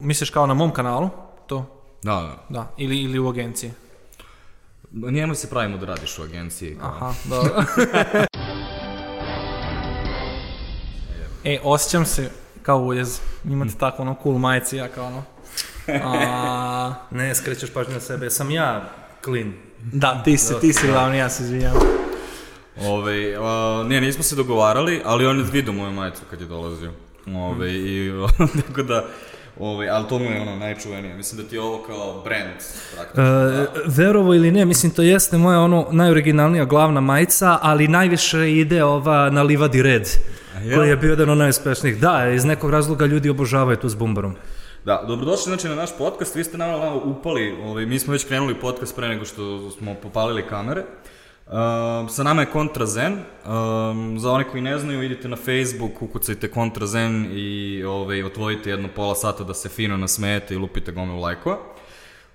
Misliš kao na mom kanalu? To? Da, da. Da. Ili, ili u agenciji? Njemu se pravimo da radiš u agenciji. Kao. Aha, dobro. e, osjećam se kao uljez. Imate tako ono cool majici, ja kao ono... A, Ne, skrećeš pažnju na sebe. Sam ja clean. da, ti si, ti si glavni, ja se izvinjam. Ove, a, ne, nismo se dogovarali, ali on je vidio moju majicu kad je dolazio. Ove, i, tako da, ove, ali to mu je ono najčuvenije. Mislim da ti je ovo kao brand, praktično. E, verovo ili ne, mislim to jeste moja ono najoriginalnija glavna majica, ali najviše ide ova na livadi red, jel? koji je bio jedan od najuspešnijih. Da, iz nekog razloga ljudi obožavaju tu s bumbarom. Da, dobrodošli znači na naš podcast, vi ste nama malo upali, ovaj, mi smo već krenuli podcast pre nego što smo popalili kamere. Um, sa nama je Kontrazen, um, za one koji ne znaju, idite na Facebook, ukucajte Kontrazen i ovaj, otvorite jedno pola sata da se fino nasmejete i lupite gomilu lajkova.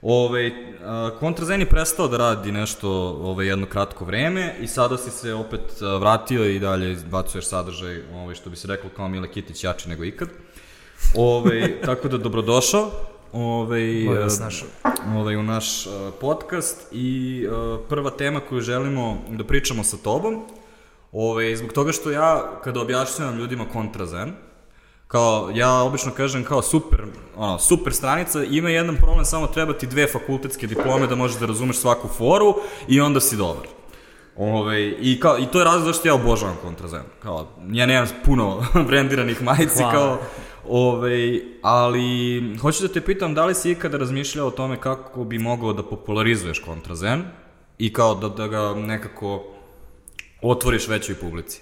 Ove, a, Kontrazen je prestao da radi nešto ove, jedno kratko vreme i sada si se opet a, vratio i dalje izbacuješ sadržaj, ove, što bi se reklo kao Mile Kitić, jači nego ikad. Ove, tako da dobrodošao vas našao. ove, u naš a, podcast i a, prva tema koju želimo da pričamo sa tobom, ove, zbog toga što ja kada objašnjavam ljudima kontrazen, kao, ja obično kažem kao super, ono, super stranica, ima jedan problem, samo treba ti dve fakultetske diplome da možeš da razumeš svaku foru i onda si dobar. Ove, i, kao, I to je razlog zašto ja obožavam kontrazen. Kao, ja nemam puno brendiranih majici, Hvala. kao, ove, ali hoću da te pitam da li si ikada razmišljao o tome kako bi mogao da popularizuješ kontrazen i kao da, da ga nekako otvoriš većoj publici.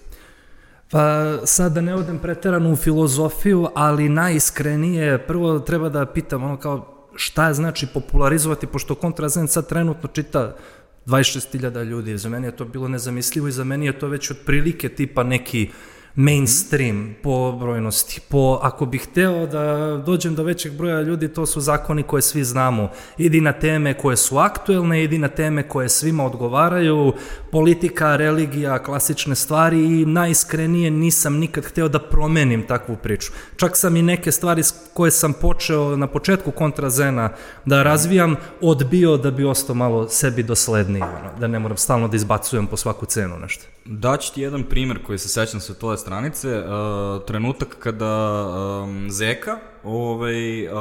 Pa sad da ne odem preterano u filozofiju, ali najiskrenije, prvo treba da pitam ono kao šta znači popularizovati, pošto kontrazen sad trenutno čita 26.000 ljudi, za mene je to bilo nezamislivo i za mene je to već otprilike tipa neki mainstream po brojnosti. Po, ako bih hteo da dođem do većeg broja ljudi, to su zakoni koje svi znamo. Idi na teme koje su aktuelne, idi na teme koje svima odgovaraju, politika, religija, klasične stvari i najiskrenije nisam nikad hteo da promenim takvu priču. Čak sam i neke stvari koje sam počeo na početku kontrazena da razvijam, odbio da bi ostao malo sebi dosledniji, da ne moram stalno da izbacujem po svaku cenu nešto. Daću ti jedan primer koji se sećam sa tvoje stranice. Uh, trenutak kada um, Zeka ovaj, uh,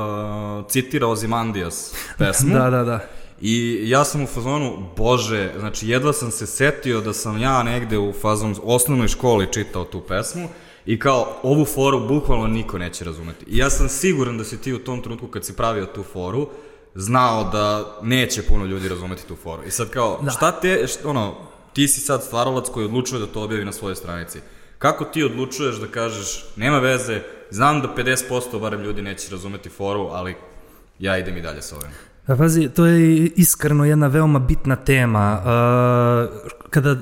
citira Ozimandijas pesmu. Da, da, da. I ja sam u fazonu, bože, znači jedva sam se setio da sam ja negde u fazonu osnovnoj školi čitao tu pesmu i kao ovu foru bukvalno niko neće razumeti. I ja sam siguran da si ti u tom trenutku kad si pravio tu foru znao da neće puno ljudi razumeti tu foru. I sad kao, da. šta te, šta, ono, ti si sad stvaralac koji odlučuje da to objavi na svojoj stranici. Kako ti odlučuješ da kažeš, nema veze, znam da 50% barem ljudi neće razumeti foru, ali ja idem i dalje sa ovim. Pa pazi, to je iskreno jedna veoma bitna tema. Kada,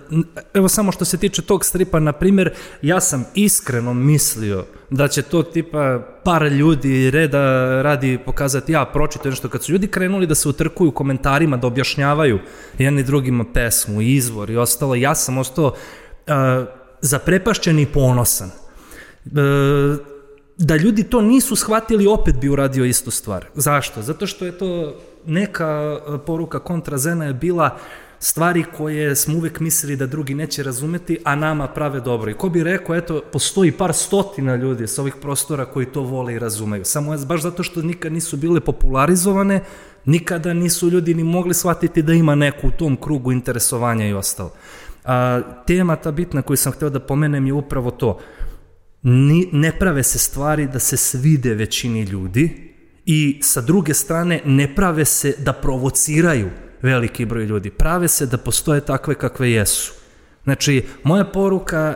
evo samo što se tiče tog stripa, na primjer, ja sam iskreno mislio da će to tipa par ljudi reda radi pokazati ja pročito nešto. Kad su ljudi krenuli da se utrkuju komentarima, da objašnjavaju jedni drugima pesmu, izvor i ostalo, ja sam ostao uh, zaprepašćen i ponosan. Uh, da ljudi to nisu shvatili, opet bi uradio istu stvar. Zašto? Zato što je to neka e, poruka kontrazena je bila stvari koje smo uvek mislili da drugi neće razumeti, a nama prave dobro. I ko bi rekao, eto, postoji par stotina ljudi sa ovih prostora koji to vole i razumeju. Samo je baš zato što nikad nisu bile popularizovane, nikada nisu ljudi ni mogli shvatiti da ima neku u tom krugu interesovanja i ostalo. A, tema ta bitna koju sam hteo da pomenem je upravo to ni, ne prave se stvari da se svide većini ljudi i sa druge strane ne prave se da provociraju veliki broj ljudi. Prave se da postoje takve kakve jesu. Znači, moja poruka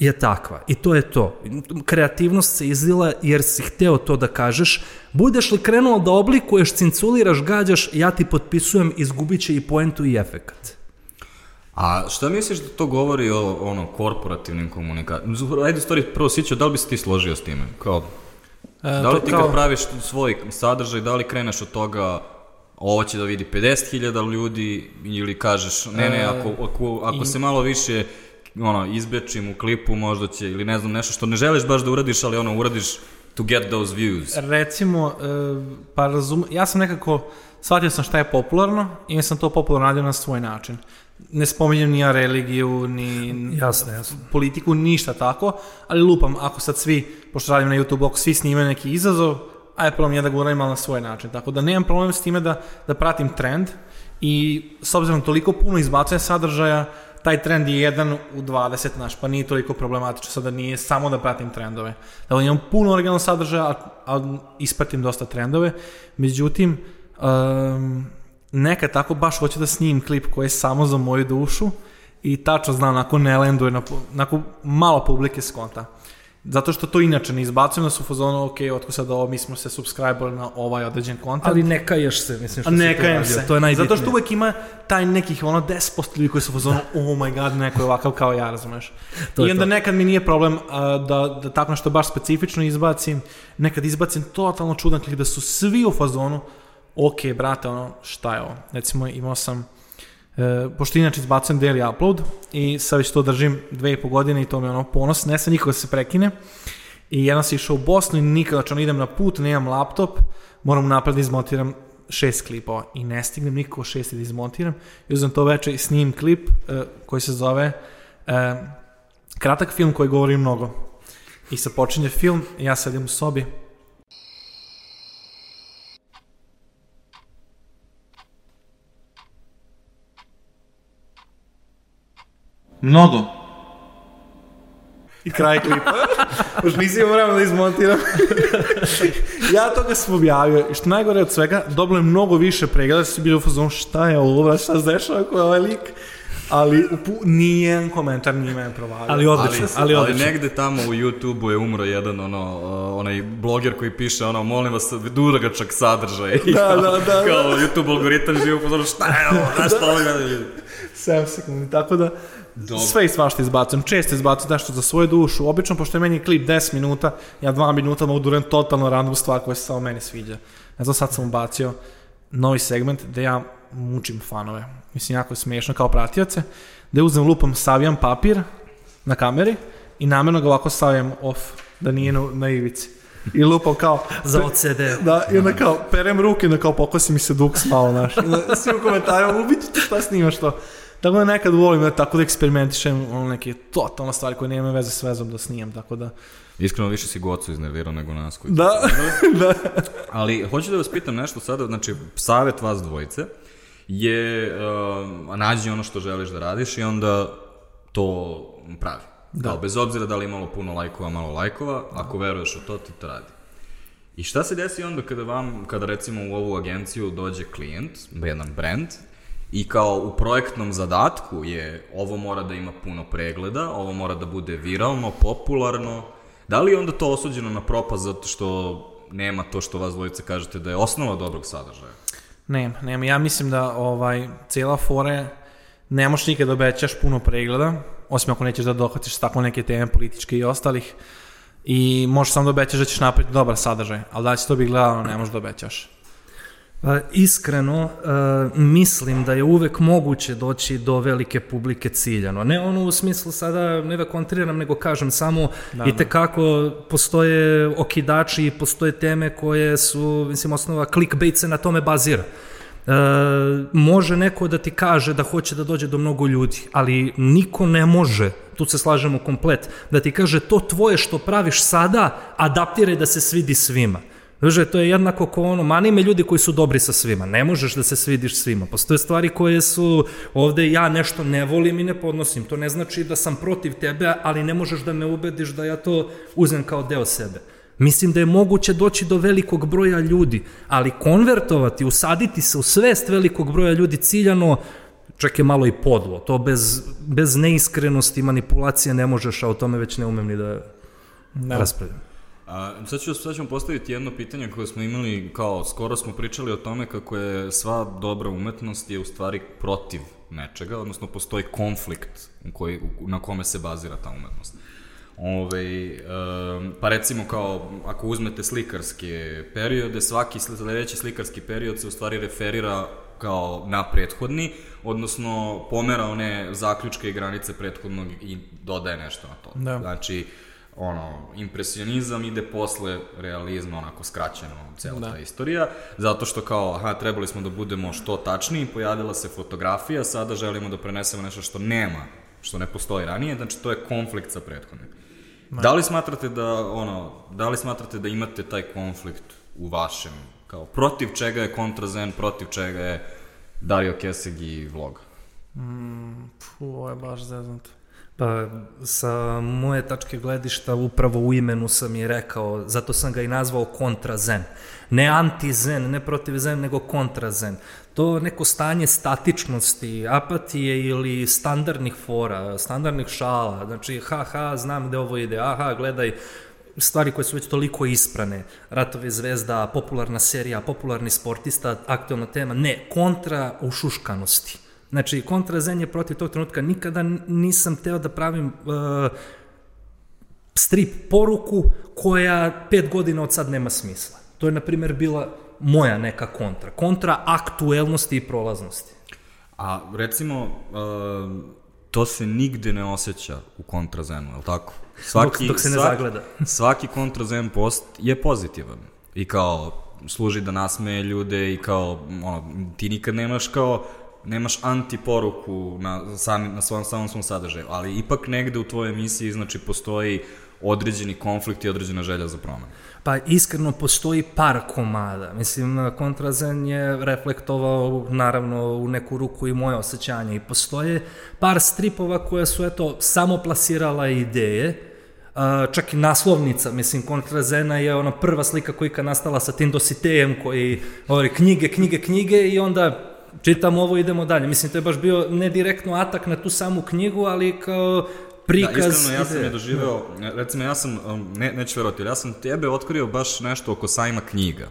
je takva i to je to. Kreativnost se izdila jer si hteo to da kažeš. Budeš li krenuo da oblikuješ, cinculiraš, gađaš, ja ti potpisujem, izgubit će i poentu i efekat. A šta misliš da to govori o ono korporativnim komunikacijama? Ajde, stvari, prvo siću, da li bi se ti složio s time? Kao, da li ti kao- kad praviš svoj sadržaj, da li kreneš od toga ovo će da vidi 50.000 ljudi ili kažeš ne ne ako, ako, ako se malo više ono, izbečim u klipu možda će ili ne znam nešto što ne želiš baš da uradiš ali ono uradiš to get those views? Recimo, e, pa razum, ja sam nekako, shvatio sam šta je popularno i sam to popularno radio na svoj način. Ne spominjem ni ja religiju, ni Jasno, jasno. politiku, ništa tako, ali lupam, ako sad svi, pošto radim na YouTube, ako svi snimaju neki izazov, ajde probam ja da ga uradim ali na svoj način. Tako da nemam problem s time da, da pratim trend i s obzirom na toliko puno izbacanja sadržaja, taj trend je jedan u 20 naš, pa nije toliko problematično, sada nije samo da pratim trendove. Dakle, imam puno originalnog sadržaja, a, a ispratim dosta trendove, međutim, um, nekad tako baš hoću da snimim klip koji je samo za moju dušu i tačno znam, ako ne lenduje, onako malo publike skonta. Zato što to inače ne izbacujem da su fazonu, ok, otko sad ovo, mi smo se subscribe na ovaj određen kontent. Ali ne kaješ se, mislim što A si ne to radio, se. To je najbitnije. Zato što uvek ima taj nekih ono 10% ljudi koji su u fazonu, oh my god, neko je ovakav kao ja, razumeš. To I onda to. nekad mi nije problem a, da, da tako nešto baš specifično izbacim, nekad izbacim totalno čudan klik da su svi u fazonu, ok, brate, ono, šta je ovo? Recimo, imao sam, e, pošto inače izbacujem daily upload i sad već to držim dve i po godine i to mi je ono ponos, ne sam nikako da se prekine. I jednom sam išao u Bosnu i nikada, znači ono idem na put, nemam laptop, moram napred da izmontiram šest klipova i ne stignem nikako šest da izmontiram i uzmem to veče i snimim klip e, koji se zove e, kratak film koji govori mnogo. I sad počinje film, ja sedim u sobi, Mnogo. I kraj klipa. Už nisi imao vremena da izmontiram. ja toga sam objavio. I što najgore od svega, dobilo je mnogo više pregleda. Svi bili u fazonu šta je ovo, šta se dešava, ko je ovaj lik. Ali upu, nijedan komentar nije mene provalio. Ali odlično, ali, ali odlično. negde tamo u YouTube-u je umro jedan ono, uh, onaj bloger koji piše ono, molim vas, dugačak sadržaj. I Da, kao, da, da, Kao YouTube algoritam živo pozorno, šta je ovo, znaš šta ovo gleda ljudi. 7 sekundi, tako da Dobro. sve i svašta izbacujem, često izbacujem nešto za svoju dušu, obično pošto je meni klip 10 minuta, ja 2 minuta mogu da uradim totalno random stvar koja se samo meni sviđa. Ne znam, sad sam ubacio novi segment gde ja mučim fanove. Mislim, jako je smiješno kao pratioce, gde uzem lupom, savijam papir na kameri i namjerno ga ovako stavljam off, da nije na, na ivici. I lupam kao... Za OCD. Da, i onda kao, perem ruke, onda kao pokosi mi se duk spao. I onda svi u komentarima, ubiti ću šta snimaš to. Tako da nekad volim da tako da eksperimentišem ono neke totalne stvari koje nema veze s vezom da snimam, tako da... Iskreno više si gocu iznervirao nego nas koji Da, da. Ali hoću da vas pitam nešto sada, znači savjet vas dvojice je uh, nađi ono što želiš da radiš i onda to pravi. Da. Kao, bez obzira da li imalo puno lajkova, malo lajkova, ako veruješ u to, ti to radi. I šta se desi onda kada vam, kada recimo u ovu agenciju dođe klijent, jedan brand, i kao u projektnom zadatku je ovo mora da ima puno pregleda, ovo mora da bude viralno, popularno, da li je onda to osuđeno na propast zato što nema to što vas dvojice kažete da je osnova dobrog sadržaja? Nema, nema. Ja mislim da ovaj, cijela fora je, ne možeš nikad da obećaš puno pregleda, osim ako nećeš da dohvatiš tako neke teme političke i ostalih. I možeš samo da obećaš da ćeš napraviti dobar sadržaj, ali da će to biti gledano, ne možeš da obećaš. Pa, iskreno, mislim da je uvek moguće doći do velike publike ciljano. Ne ono u smislu sada, ne da kontriram, nego kažem samo Da, i tekako postoje okidači i postoje teme koje su, mislim, osnova clickbait se na tome bazira. E, može neko da ti kaže da hoće da dođe do mnogo ljudi, ali niko ne može, tu se slažemo komplet, da ti kaže to tvoje što praviš sada, adaptiraj da se svidi svima. Znaš, to je jednako ko ono, mani me ljudi koji su dobri sa svima, ne možeš da se svidiš svima. Postoje stvari koje su, ovde ja nešto ne volim i ne podnosim, to ne znači da sam protiv tebe, ali ne možeš da me ubediš da ja to uzem kao deo sebe. Mislim da je moguće doći do velikog broja ljudi, ali konvertovati, usaditi se u svest velikog broja ljudi ciljano, čak je malo i podlo. To bez, bez neiskrenosti i manipulacije ne možeš, a o tome već ne umem ni da, da. raspravljam. A, sad, ću, sad ćemo postaviti jedno pitanje koje smo imali, kao skoro smo pričali o tome kako je sva dobra umetnost je u stvari protiv nečega, odnosno postoji konflikt u koji, u, na kome se bazira ta umetnost. Ove, um, pa recimo kao, ako uzmete slikarske periode, svaki sledeći slikarski period se u stvari referira kao na prethodni, odnosno pomera one zaključke i granice prethodnog i dodaje nešto na to. Da. Znači, ono, impresionizam ide posle realizma, onako skraćeno, cela Da. ta istorija, zato što kao, aha, trebali smo da budemo što tačniji, pojavila se fotografija, sada želimo da prenesemo nešto što nema, što ne postoji ranije, znači to je konflikt sa prethodnim. Da li smatrate da, ono, da li smatrate da imate taj konflikt u vašem, kao, protiv čega je kontrazen, protiv čega je Dario Keseg i vlog? Fu, ovo je baš zeznuto. Pa, sa moje tačke gledišta upravo u imenu sam i rekao, zato sam ga i nazvao kontrazen. Ne antizen, ne protiv zen, nego kontrazen. To neko stanje statičnosti, apatije ili standardnih fora, standardnih šala, znači, ha, ha, znam gde ovo ide, aha, gledaj, stvari koje su već toliko isprane, Ratovi zvezda, popularna serija, popularni sportista, aktualna tema, ne, kontra ušuškanosti. Znači, kontra zen je protiv tog trenutka. Nikada nisam teo da pravim uh, strip poruku koja pet godina od sad nema smisla. To je, na primjer, bila moja neka kontra. Kontra aktuelnosti i prolaznosti. A recimo, uh, to se nigde ne osjeća u kontrazenu, je li tako? Dok- dok se ne zagleda. Svaki kontrazen post je pozitivan. I kao, služi da nasmeje ljude i kao, ono, ti nikad nemaš kao, nemaš antiporuku na, sami, na svom, samom svom sadržaju, ali ipak negde u tvojoj emisiji, znači, postoji određeni konflikt i određena želja za promenu. Pa iskreno postoji par komada. Mislim, kontrazen je reflektovao naravno u neku ruku i moje osjećanje i postoje par stripova koje su eto samo plasirala ideje, čak i naslovnica, mislim, kontrazena je ona prva slika koja je nastala sa tim dositejem koji govori knjige, knjige, knjige i onda čitam ovo, idemo dalje. Mislim, to je baš bio ne direktno atak na tu samu knjigu, ali kao prikaz... Da, iskreno, ja sam je doživeo, recimo, ja sam, um, ne, neću verovati, ja sam tebe otkrio baš nešto oko sajma knjiga.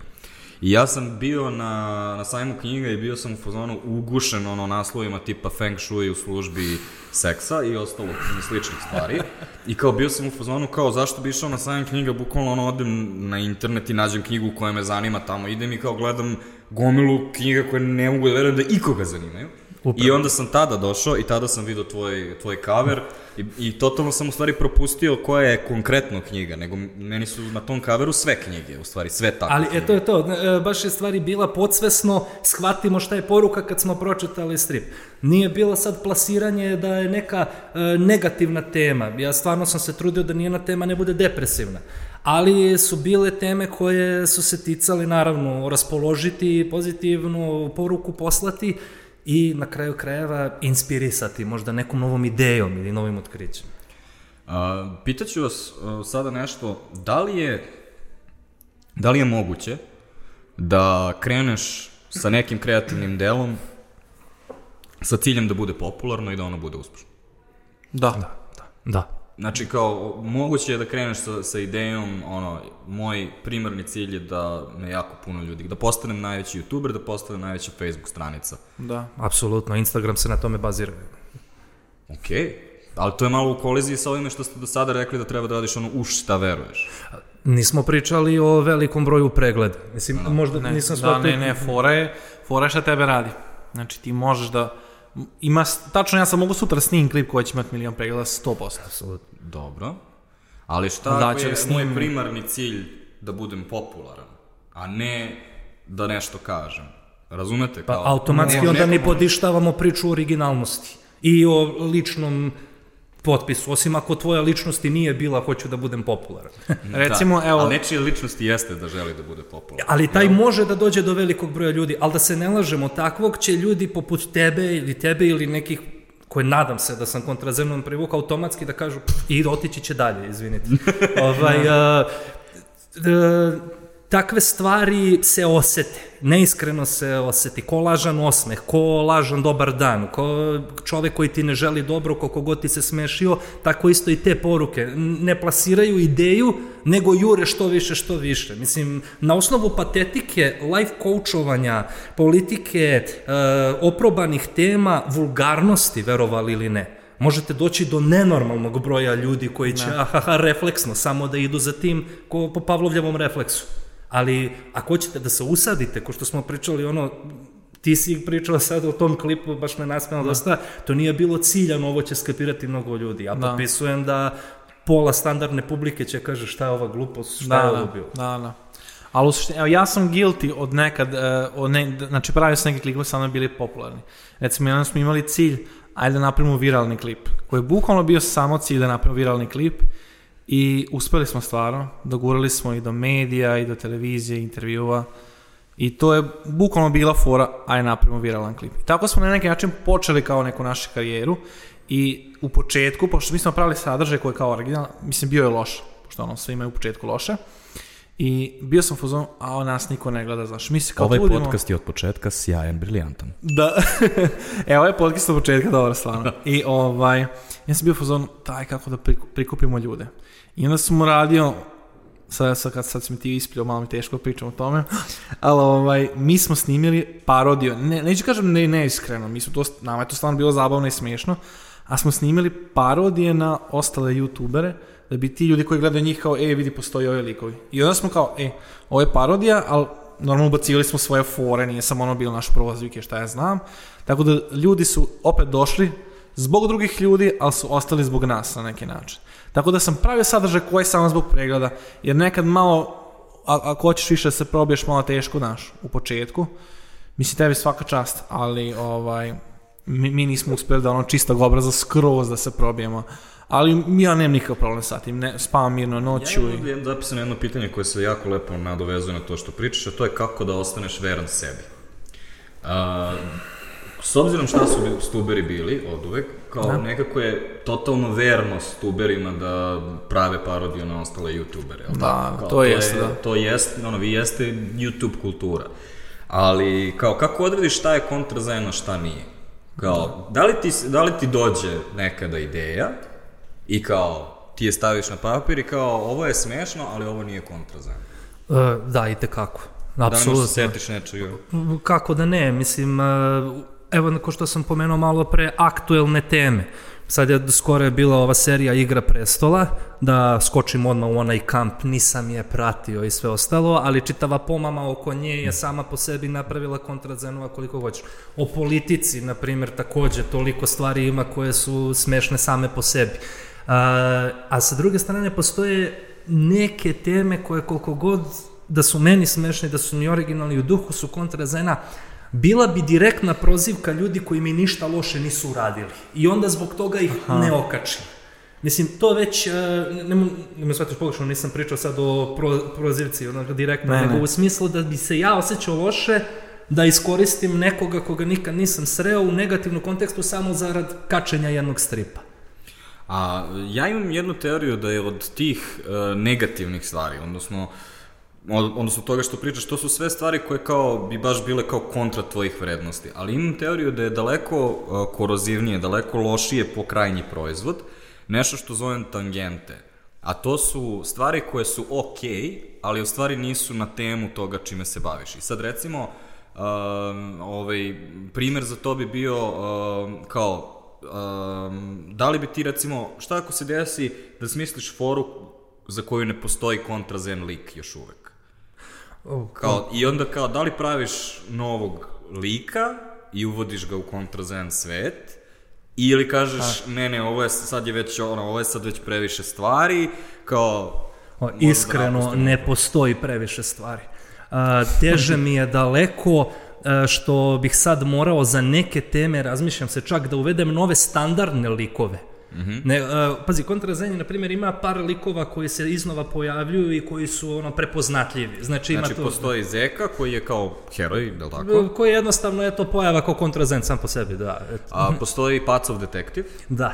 I ja sam bio na, na sajmu knjiga i bio sam u fazonu ugušen ono naslovima tipa Feng Shui u službi seksa i ostalo sličnih stvari. I kao bio sam u fazonu kao zašto bi išao na sajam knjiga, bukvalno ono odem na internet i nađem knjigu koja me zanima tamo, idem i kao gledam gomilu knjiga koje ne mogu da verujem da ikoga zanimaju. I onda sam tada došao i tada sam vidio tvoj, tvoj cover i, i totalno sam u stvari propustio koja je konkretno knjiga, nego meni su na tom coveru sve knjige, u stvari sve takve Ali knjige. eto je to, e, baš je stvari bila podsvesno, shvatimo šta je poruka kad smo pročitali strip. Nije bilo sad plasiranje da je neka e, negativna tema. Ja stvarno sam se trudio da nijedna tema ne bude depresivna. Ali su bile teme koje su se ticali naravno raspoložiti, pozitivnu poruku poslati i na kraju krajeva inspirisati možda nekom novom idejom ili novim otkrićem. A, pitaću vas a, sada nešto, da li je, da li je moguće da kreneš sa nekim kreativnim delom sa ciljem da bude popularno i da ono bude uspešno? Da. Da. Znači, kao, moguće je da kreneš sa, sa idejom, ono, moj primarni cilj je da me jako puno ljudi, da postanem najveći youtuber, da postanem najveća Facebook stranica. Da. Apsolutno, Instagram se na tome bazira. Okej, okay. ali to je malo u koliziji sa ovime što ste do sada rekli da treba da radiš ono u šta veruješ. Nismo pričali o velikom broju pregleda. Mislim, možda Ne, nisam da, shvatio... ne, ne, fora je, fora je šta tebe radi. Znači ti možeš da, ima, tačno ja sam mogu sutra snimim klip koji će imati milion pregleda 100%. Apsolutno. Dobro. Ali šta Da, ako je ga snimim. moj primarni cilj da budem popularan, a ne da nešto kažem. Razumete? Pa Kao, automatski ne- onda mi podištavamo priču o originalnosti i o ličnom potpisu, osim ako tvoja ličnost i nije bila hoću da budem popularan. Recimo, da, evo, Ali nečije ličnosti jeste da želi da bude popularan. Ali taj može da dođe do velikog broja ljudi, ali da se ne lažemo, takvog će ljudi poput tebe ili tebe ili nekih koje nadam se da sam kontrazenom privukao automatski da kažu "Pff, i otići će dalje, izvinite. ovaj, a, e, takve stvari se osete, neiskreno se oseti, ko lažan osmeh, ko lažan dobar dan, ko čovek koji ti ne želi dobro, koliko god ti se smešio, tako isto i te poruke. Ne plasiraju ideju, nego jure što više, što više. Mislim, na osnovu patetike, life coachovanja, politike, e, oprobanih tema, vulgarnosti, verovali ili ne, možete doći do nenormalnog broja ljudi koji će, ahaha, refleksno, samo da idu za tim ko po Pavlovljevom refleksu. Ali ako hoćete da se usadite, ko što smo pričali, ono, ti si pričao sad o tom klipu, baš me nasmijalo dosta, to nije bilo ciljano, ovo će skapirati mnogo ljudi. Ja Da. potpisujem da pola standardne publike će kaže šta je ova glupost, šta je Da, ovo da, bilo. da, da. Ali u suštini, evo, ja sam guilty od nekad, e, od ne, znači pravio sam neki klipove, samo bili popularni. Recimo, jedan smo imali cilj, ajde da napravimo viralni klip, koji je bukvalno bio samo cilj da napravimo viralni klip i uspeli smo stvarno, dogurali smo i do medija, i do televizije, intervjua i to je bukvalno bila fora, ajde napravimo viralan klip. I tako smo na neki način počeli kao neku našu karijeru i u početku, pošto mi smo pravili sadržaj koji je kao original, mislim bio je loš, pošto ono sve imaju u početku loše, i bio sam u fazonu, a o nas niko ne gleda, znaš, mi se kao Ovaj trudimo- podcast je od početka sjajan, briljantan. Da, evo ovaj podcast od početka dobro stvarno. I ovaj, ja sam bio u fazonu, taj kako da priku- prikupimo ljude. I onda sam uradio, sad, sad, sad mi ti ispljao, malo mi teško pričam o tome, ali ovaj, mi smo snimili parodiju, ne, neću kažem ne, neiskreno, mi smo to, nama je to stvarno bilo zabavno i smiješno, a smo snimili parodije na ostale youtubere, da bi ti ljudi koji gledaju njih kao, e, vidi, postoji ovi likovi. I onda smo kao, e, ovo je parodija, ali normalno ubacivali smo svoje fore, nije samo ono bilo naš prolazvike, šta ja znam. Tako da ljudi su opet došli zbog drugih ljudi, ali su ostali zbog nas na neki način. Tako da sam pravio sadržaj koji je samo zbog pregleda, jer nekad malo, a, ako hoćeš više da se probiješ malo teško, naš, u početku, mislim tebi svaka čast, ali ovaj, mi, mi nismo uspjeli da ono čistog obraza skroz da se probijemo. Ali ja nemam nikakav problem sa tim, ne, spavam mirno noću Ja i... imam ovdje zapisano jedno pitanje koje se jako lepo nadovezuje na to što pričaš, a to je kako da ostaneš veran sebi. A, s obzirom šta su stuberi bili od uvek, kao nekako je totalno verno stuberima da prave parodiju na ostale youtubere. Da, tako? Kao, to jeste, je, da. To jest, ono, vi jeste YouTube kultura. Ali, kao, kako odrediš šta je kontrazajno, šta nije? Kao, da li, ti, da li ti dođe nekada ideja i kao, ti je staviš na papir i kao, ovo je smešno, ali ovo nije kontrazajno. E, da, i tekako. Da li možeš Apsolutno. se setiš nečega? Kako da ne, mislim, e, evo ko što sam pomenuo malo pre, aktuelne teme. Sad je skoro je bila ova serija Igra prestola, da skočim odmah u onaj kamp, nisam je pratio i sve ostalo, ali čitava pomama oko nje je sama po sebi napravila kontrazenova koliko hoćeš. O politici, na primjer, takođe, toliko stvari ima koje su smešne same po sebi. A, a sa druge strane postoje neke teme koje koliko god da su meni smešne, da su mi originalni u duhu, su kontrazena, bila bi direktna prozivka ljudi koji mi ništa loše nisu uradili. I onda zbog toga ih ne okačim. Mislim, to već, e, ne, ne, ne me shvatiš pogrešno, nisam pričao sad o pro, prozivci, onako direktno, Ne, nego ne. u smislu da bi se ja osjećao loše, da iskoristim nekoga koga nikad nisam sreo u negativnom kontekstu samo zarad kačenja jednog stripa. A ja imam jednu teoriju da je od tih e, negativnih stvari, odnosno od, odnosno toga što pričaš, to su sve stvari koje kao bi baš bile kao kontra tvojih vrednosti. Ali imam teoriju da je daleko e, korozivnije, daleko lošije po krajnji proizvod, nešto što zovem tangente. A to su stvari koje su ok, ali u stvari nisu na temu toga čime se baviš. I sad recimo, um, ovaj, primjer za to bi bio um, kao um, da li bi ti recimo, šta ako se desi da smisliš foru za koju ne postoji kontrazen lik još uvek? Kao, I onda kao, da li praviš novog lika i uvodiš ga u kontrazen svet, ili kažeš, ne, ne, ovo je sad je već, ono, ovo je sad već previše stvari, kao... O, da Iskreno, napustimo ne postoji previše stvari. A, teže mi je daleko a, što bih sad morao za neke teme, razmišljam se čak da uvedem nove standardne likove. Ne, a, pazi, kontrazenje, na primjer, ima par likova koji se iznova pojavljuju i koji su ono prepoznatljivi. Znači, ima Znači, to, postoji Zeka koji je kao heroj, je li tako? koji je jednostavno je to pojava kao kontrazen sam po sebi, da. eto. A, postoji Pacov detektiv, Da.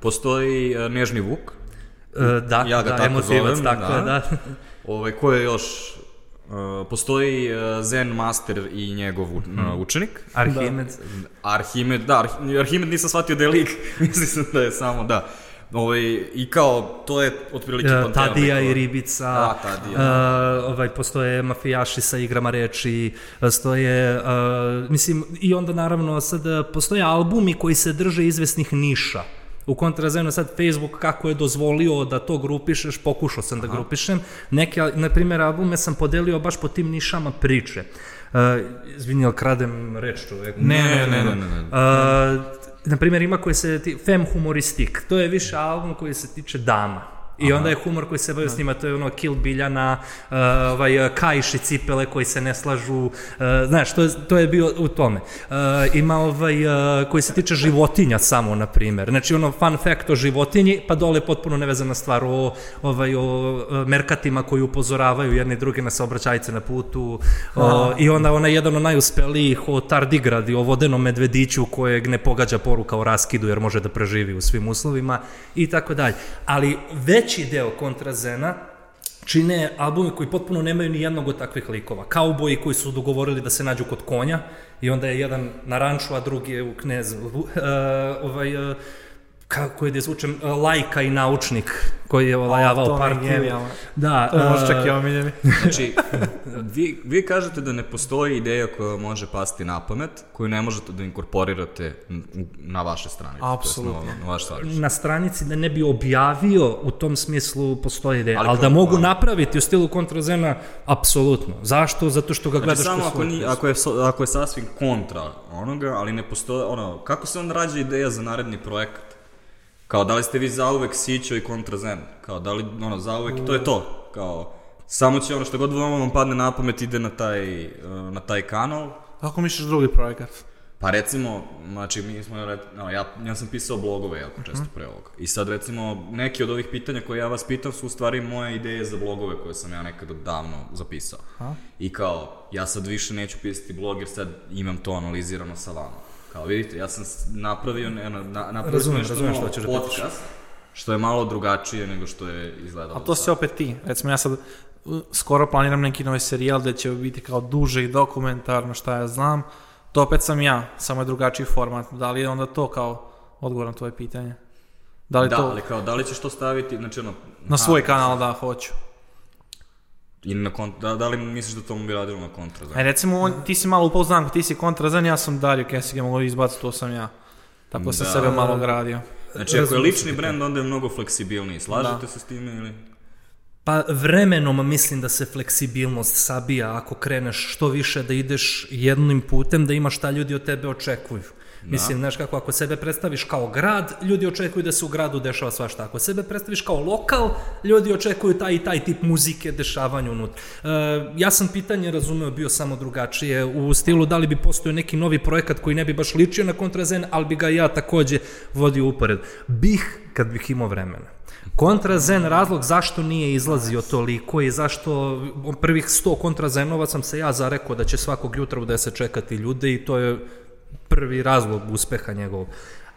postoji uh, Nežni Vuk, E, da, Ja ga da, tako emotivac, zovem, tako da. je, da. ovaj, ko je još... Uh, postoji uh, Zen Master i njegov u, uh, učenik. Arhimed. Arhimed, da, Arhi- Arhimed nisam shvatio da je lik, mislio sam da je samo, da. Ovaj, I kao, to je otprilike pantera Tadija i Ribica, Da, Tadija, e, ovaj, postoje mafijaši sa igrama reči, e, stoje, e, mislim, i onda naravno sad postoje albumi koji se drže izvesnih niša. U kontrazenu sad Facebook kako je dozvolio da to grupišeš, pokušao sam da grupišem. Neke, na primjer, albume sam podelio baš po tim nišama priče. Uh, izvini, ali kradem reč čovjek? Ne, ne, ne, ne. Uh, na primjer ima koji se ti, fem humoristik, to je više album koji se tiče dama. I onda je humor koji se bavi s njima, to je ono Kill Biljana, uh, ovaj, uh, Kajši cipele koji se ne slažu, uh, znaš, to je, to je bio u tome. Uh, ima ovaj, uh, koji se tiče životinja samo, na primjer. Znači, ono, fun fact o životinji, pa dole potpuno nevezana stvar o, ovaj, o uh, merkatima koji upozoravaju jedni drugi na saobraćajce na putu. O, I onda ona je jedan od najuspelijih o tardigradi, o vodenom medvediću kojeg ne pogađa poruka o raskidu jer može da preživi u svim uslovima i tako dalje. Ali veći deo kontrazena čine albumi koji potpuno nemaju ni jednog od takvih likova. Kauboji koji su dogovorili da se nađu kod konja i onda je jedan na ranču, a drugi je u knezu. Uh, ovaj, uh, kako je da zvučem, uh, lajka i naučnik koji je olajavao je partiju. genijalno. Da, To je možda uh, čak i omiljeni. Znači, vi, vi kažete da ne postoji ideja koja može pasti na pamet, koju ne možete da inkorporirate na vaše strane. Apsolutno. Na, na vaš na stranici da ne bi objavio u tom smislu postoji ideja, Ali ali, kao- da mogu da. napraviti u stilu kontrazena, apsolutno. Zašto? Zato što ga Znači, gledaš samo ako, ni, ako, je, ako je sasvim kontra onoga, ali ne postoje, ono, kako se onda rađa ideja za naredni projekat? Kao, da li ste vi zauvek Sićo i kontrazen? Kao, da li, ono, zauvek, to je to. Kao, samo će ono što god vam padne na pamet ide na taj, uh, na taj kanal. Kako misliš drugi projekat? Pa recimo, znači mi smo, no, ja, ja sam pisao blogove jako često pre ovoga. I sad recimo, neki od ovih pitanja koje ja vas pitam su u stvari moje ideje za blogove koje sam ja nekad davno zapisao. Aha. I kao, ja sad više neću pisati blog jer sad imam to analizirano sa vama. Kao vidite, ja sam napravio, ne, na, na, napravio Razumem, nešto razumem što hoćeš da podcast, što je malo drugačije nego što je izgledalo. A to sad. si opet ti. Recimo ja sad skoro planiram neki novi serijal gde će biti kao duže i dokumentarno šta ja znam. To opet sam ja, samo je drugačiji format. Da li je onda to kao odgovor na tvoje pitanje? Da li Da, to ali kao, da li ćeš to staviti, znači ono... na svoj kanal da hoću? I na kont, da, da li misliš da to bi radilo na kontra? E recimo on, ti si malo upao ti si kontrazan, ja sam Dario Kesiga, mogu izbaciti, to sam ja. Tako sam Da. sebe malo gradio. Znači, ako je lični brend, onda je mnogo fleksibilniji. Slažete Da. se s time ili? Pa vremenom mislim da se fleksibilnost sabija ako kreneš što više da ideš jednim putem, da imaš šta ljudi od tebe očekuju. Mislim, znaš kako, ako sebe predstaviš kao grad, ljudi očekuju da se u gradu dešava svašta. Ako sebe predstaviš kao lokal, ljudi očekuju taj i taj tip muzike, dešavanja unutra. E, ja sam pitanje razumeo bio samo drugačije, u stilu da li bi postojao neki novi projekat koji ne bi baš ličio na kontrazen, ali bi ga ja takođe vodio upored. Bih kad bih imao vremena. Kontrazen, razlog zašto nije izlazio toliko i zašto prvih 100 kontrazenova sam se ja zarekao da će svakog jutra u 10 čekati ljude i to je prvi razlog uspeha njegovog.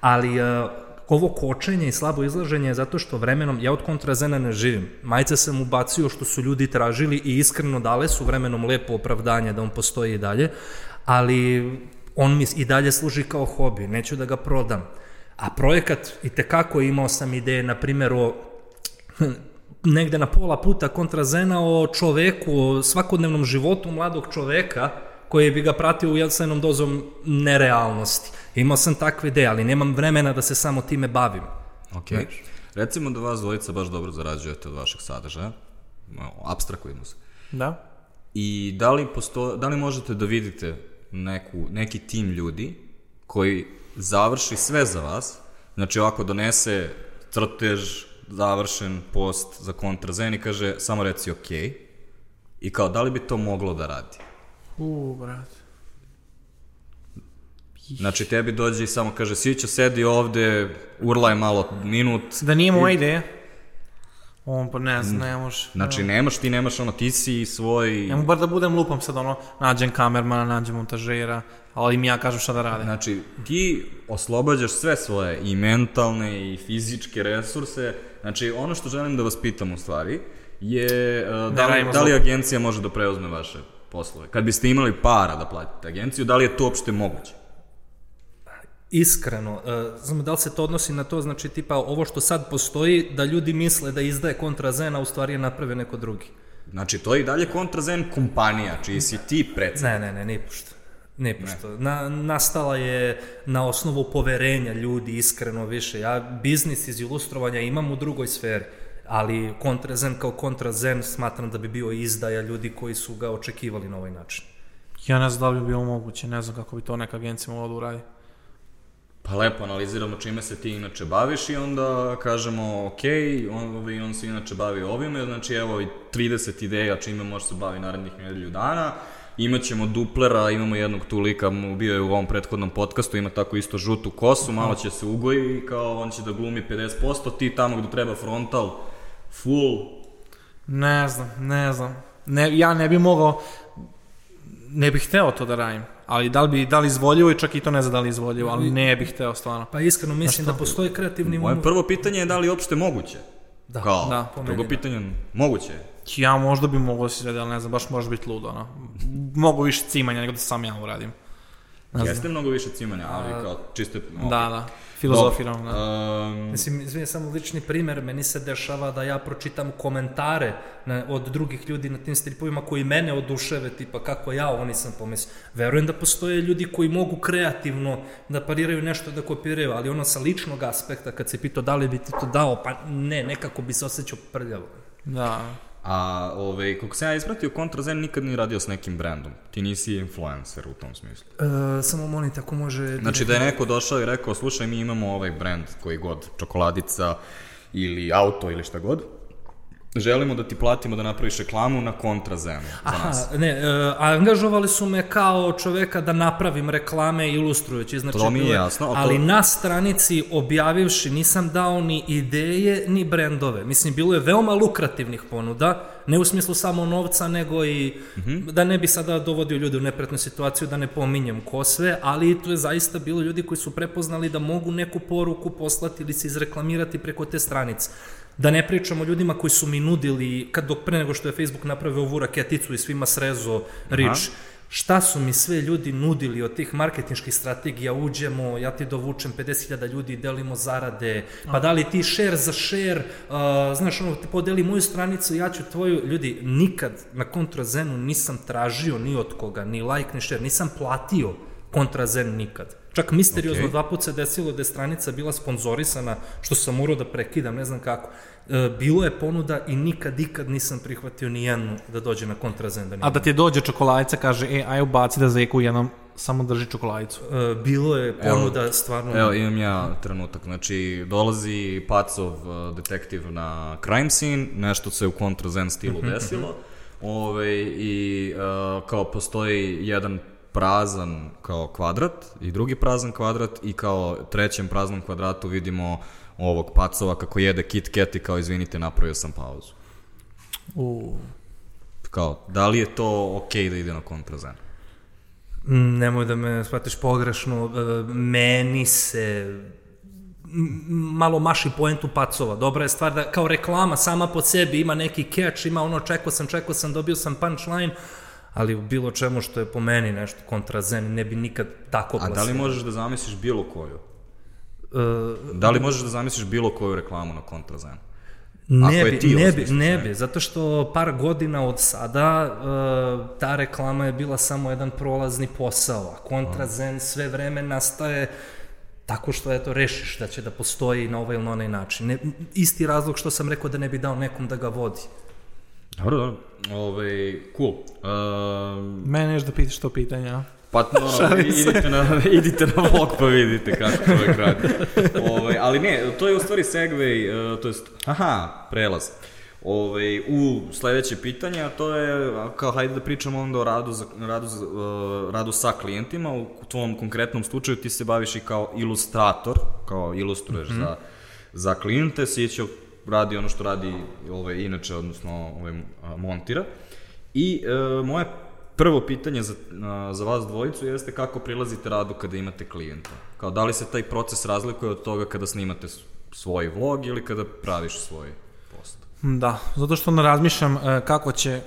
Ali uh, ovo kočenje i slabo izlaženje je zato što vremenom, ja od kontrazena ne živim. Majce sam ubacio što su ljudi tražili i iskreno dale su vremenom lepo opravdanje da on postoji i dalje, ali on mi i dalje služi kao hobi, neću da ga prodam. A projekat, i tekako imao sam ideje, na primjer, o negde na pola puta kontrazena o čoveku, o svakodnevnom životu mladog čoveka koji bi ga pratio u jednom dozom nerealnosti. Imao sam takve ideje, ali nemam vremena da se samo time bavim. Ok. Recimo da vas dvojica baš dobro zarađujete od vašeg sadržaja. Abstrakujemo se. Da? I da li, posto, da li možete da vidite neku, neki tim ljudi koji završi sve za vas, znači ovako donese crtež, završen post za kontrazen i kaže samo reci ok, i kao da li bi to moglo da radi? U, brat. Znači tebi dođe i samo kaže Sića sedi ovde, urlaj malo minut. Da nije moja ideja. On pa ne znam, ne može. Znači nemaš, ti nemaš ono, ti si svoj... Ja mu bar da budem lupam sad ono, nađem kamermana, nađem montažera, ali im ja kažem šta da radim. Znači, ti oslobađaš sve svoje i mentalne i fizičke resurse. Znači, ono što želim da vas pitam u stvari je uh, da, li, da li agencija može da preuzme vaše poslove? Kad biste imali para da platite agenciju, da li je to uopšte moguće? Iskreno, uh, znam da li se to odnosi na to, znači tipa ovo što sad postoji, da ljudi misle da izdaje kontrazen, a u stvari je naprave neko drugi. Znači, to je i dalje kontrazen kompanija, čiji si ti predsednik. Ne, ne, ne, nipošto. Nipošto. Na, nastala je na osnovu poverenja ljudi, iskreno više. Ja biznis iz ilustrovanja imam u drugoj sferi, ali kontrazen kao kontrazen smatram da bi bio izdaja ljudi koji su ga očekivali na ovaj način. Ja ne znam da li bi bilo moguće, ne znam kako bi to neka agencija mogla da uradi. Pa lepo analiziramo čime se ti inače baviš i onda kažemo ok, on, ovaj, on se inače bavi ovime, znači evo i 30 ideja čime može se bavi narednih nedelju dana, imaćemo duplera, imamo jednog tu lika, bio je u ovom prethodnom podcastu, ima tako isto žutu kosu, malo će se ugoji i kao on će da glumi 50%, ti tamo gde treba frontal, full, Ne znam, ne znam. Ne, ja ne bi mogao, ne bih hteo to da radim. Ali da li bi, da li izvoljivo i čak i to ne znam da li izvoljivo, ali ne bih hteo stvarno. Pa iskreno mislim da postoje kreativni Moje umovi. prvo pitanje je da li je uopšte moguće. Da, Kao, da, po drugo da. pitanje, moguće je. Ja možda bi mogao da se izvedi, ali ne znam, baš može biti ludo, ono. Mogu više cimanja nego da sam ja uradim. Znam. Jeste mnogo više cimanja, ali kao čiste... Da, da. Filozofiram, da. Um, Mislim, izvijem samo lični primer, meni se dešava da ja pročitam komentare na, od drugih ljudi na tim stripovima koji mene oduševe, tipa kako ja ovo nisam pomislio. Verujem da postoje ljudi koji mogu kreativno da pariraju nešto da kopiraju, ali ono sa ličnog aspekta, kad se pitao da li bi ti to dao, pa ne, nekako bi se osjećao prljavo. Da. A, ovaj, kako sam ja ispratio, Contrazen nikad nije radio s nekim brandom. Ti nisi influencer u tom smislu. E, samo molite ako može... Znači da je neko došao i rekao, slušaj, mi imamo ovaj brand koji god, čokoladica ili auto ili šta god. Želimo da ti platimo da napraviš reklamu na Contrazenu za nas. Aha, ne, e, angažovali su me kao čoveka da napravim reklame ilustrujući, znači To mi je jasno, to- ali na stranici objavivši nisam dao ni ideje ni brendove. Mislim, bilo je veoma lukrativnih ponuda, ne u smislu samo novca, nego i Mhm. da ne bi sada dovodio ljude u nepretnu situaciju, da ne pominjem ko sve, ali tu je zaista bilo ljudi koji su prepoznali da mogu neku poruku poslati ili se izreklamirati preko te stranice. Da ne pričamo o ljudima koji su mi nudili, kad dok pre nego što je Facebook napravio ovu raketicu i svima srezo rič, šta su mi sve ljudi nudili od tih marketinških strategija, uđemo, ja ti dovučem 50.000 ljudi, delimo zarade, pa da li ti share za share, uh, znaš, ono, ti podeli moju stranicu, ja ću tvoju, ljudi, nikad na kontrazenu nisam tražio ni od koga, ni like, ni share, nisam platio kontrazen nikad. Čak misteriozno Okej. dva put se desilo da je stranica bila sponzorisana, što sam morao da prekidam, ne znam kako. E, bilo je ponuda i nikad, ikad nisam prihvatio ni jednu da dođe na kontrazen. Da A da ti dođe čokoladica, kaže, e, aj ubaci da zeku jednom, samo drži čokoladicu. E, bilo je ponuda stvarno... Evo, imam ja trenutak. Znači, dolazi Pacov uh, detektiv na crime scene, nešto se u kontrazen stilu desilo. Ove, I uh, kao postoji jedan prazan kao kvadrat i drugi prazan kvadrat i kao trećem praznom kvadratu vidimo ovog Pacova kako jede Kit Kat i kao izvinite napravio sam pauzu. U, Kao, da li je to okej da ide na kontrazen? Mm, Nemoj da me shvatiš pogrešno, e, meni se malo maši poentu pacova. Dobra je stvar da kao reklama sama po sebi ima neki catch, ima ono čekao sam, čekao sam, dobio sam punchline, ali u bilo čemu što je po meni nešto kontrazen, ne bi nikad tako A da li plasirao. možeš da zamisliš bilo koju? E, Da li možeš da zamisliš bilo koju reklamu na kontrazenu? Ne Ako je bi, ti ne bi, ne ne. bi, zato što par godina od sada uh, ta reklama je bila samo jedan prolazni posao, a kontrazen sve vreme nastaje tako što eto rešiš da će da postoji na ovaj ili na onaj način. Ne, isti razlog što sam rekao da ne bi dao nekom da ga vodi. Dobro, dobro. Ove, cool. Um, mene još da pitaš to pitanje, a? pa, no, idite, na, idite na vlog pa vidite kako čovjek radi. Ove, ali ne, to je u stvari segway, uh, to jest, aha, prelaz. Ove, u sledeće pitanje, a to je, kao hajde da pričamo onda o radu, za, radu, za, uh, radu sa klijentima. U tvom konkretnom slučaju ti se baviš i kao ilustrator, kao ilustruješ mm -hmm. za, za klijente, Sićo radi ono što radi ovaj, inače, odnosno ovaj, montira. I e, moje prvo pitanje za, a, za vas dvojicu jeste kako prilazite radu kada imate klijenta. Kao da li se taj proces razlikuje od toga kada snimate svoj vlog ili kada praviš svoj post? Da, zato što ne razmišljam e, kako će,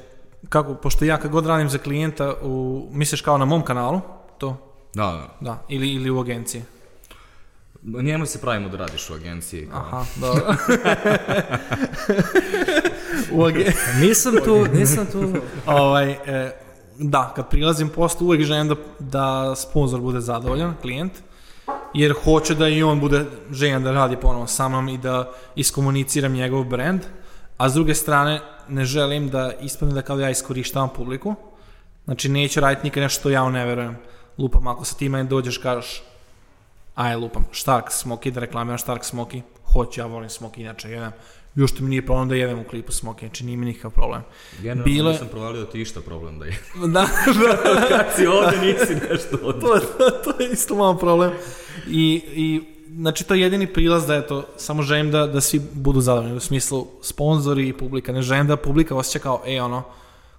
kako, pošto ja kad god radim za klijenta, u, misliš kao na mom kanalu, to, Da, da. da, ili, ili u agenciji. Njemu se pravimo da radiš u agenciji. Kao. Aha, dobro. u age... Nisam tu, nisam tu. ovaj, e, da, kad prilazim postu uvek želim da, da sponsor bude zadovoljan, klijent, jer hoće da i on bude željan da radi ponovo sa mnom i da iskomuniciram njegov brand, a s druge strane ne želim da ispadne da kao ja iskorištavam publiku, znači neću raditi nikad nešto što ja ne verujem. Lupam, ako sa ti meni dođeš kažeš aj lupam, Stark Smoky, da reklamiram Stark Smoky, hoću, ja volim Smoky, inače jedem, još što mi nije problem da jedem u klipu Smoky, znači nije mi nikakav problem. Generalno Bile- nisam provalio da ti išta problem da je. Da, da, Kad si ovde nisi nešto od... to, to, to je isto malo problem. I, i znači to je jedini prilaz da je to, samo želim da, da svi budu zadovoljni, u smislu sponzori i publika, ne želim da publika osjeća kao, e ono,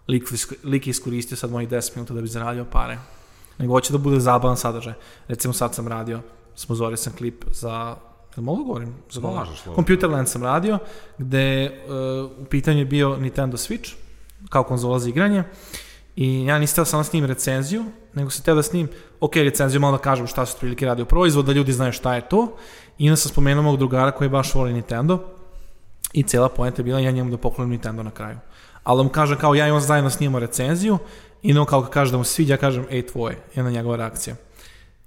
lik, lik je iskoristio sad mojih 10 minuta da bi zaradio pare. Nego hoće da bude zabavan sadržaj. Recimo sad sam radio, sponzorio sam klip za Jel mogu da govorim? Za? Možeš, slobodno. Computerland sam radio, gde uh, u pitanju je bio Nintendo Switch, kao konzola za igranje, i ja nisam teo samo da snim recenziju, nego sam teo da snim, ok, recenziju malo da kažem šta su prilike radio proizvod, da ljudi znaju šta je to, i onda sam spomenuo mog drugara koji baš voli Nintendo, i cela poenta je bila ja njemu da poklonim Nintendo na kraju. Ali da mu kažem kao ja i on zajedno snimamo recenziju, i onda on kao kaže da mu sviđa, ja kažem, ej tvoje, onda njegova reakcija.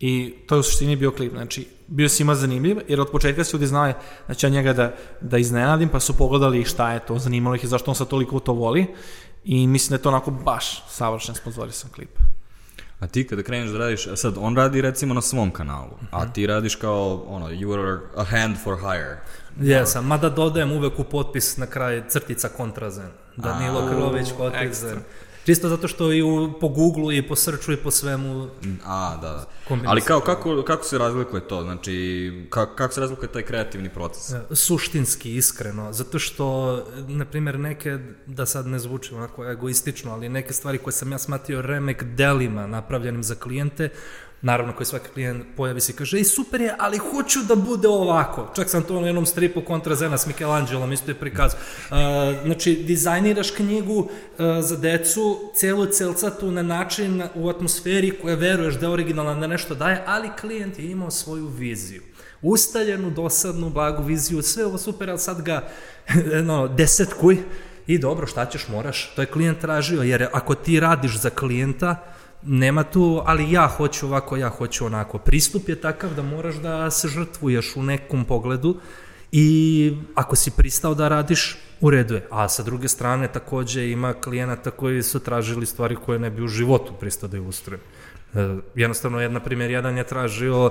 I to je u suštini bio klip, znači bio si ima zanimljiv, jer od početka su ljudi znali da će ja njega da, da iznenadim, pa su pogledali šta je to, zanimalo ih je zašto on sad toliko to voli i mislim da je to onako baš savršen sponzorisan klip. A ti kada kreneš da radiš, a sad on radi recimo na svom kanalu, a ti radiš kao, ono, you are a hand for hire. Jesam, mada dodajem uvek u potpis na kraj crtica kontrazen. Danilo Krlović kontrazen. Čisto zato što i u, po Google i po srču i po svemu A, da, da. Ali kao, kako, kako se razlikuje to? Znači, kako, kako se razlikuje taj kreativni proces? suštinski, iskreno, zato što, na primjer, neke, da sad ne zvuči onako egoistično, ali neke stvari koje sam ja smatio remek delima napravljenim za klijente, naravno koji svaki klijent pojavi se i kaže, ej super je, ali hoću da bude ovako. Čak sam to na jednom stripu kontra Zena s Michelangelom isto je prikaz. Uh, znači, dizajniraš knjigu uh, za decu, celu celcatu na način u atmosferi koja veruješ da je originalna da nešto daje, ali klijent je imao svoju viziju ustaljenu, dosadnu, blagu viziju, sve ovo super, ali sad ga no, desetkuj i dobro, šta ćeš, moraš, to je klijent tražio, jer ako ti radiš za klijenta, nema tu, ali ja hoću ovako, ja hoću onako. Pristup je takav da moraš da se žrtvuješ u nekom pogledu i ako si pristao da radiš, u redu je. A sa druge strane takođe ima klijenata koji su tražili stvari koje ne bi u životu pristao da ilustrujem. E, jednostavno, jedna primjer, jedan je tražio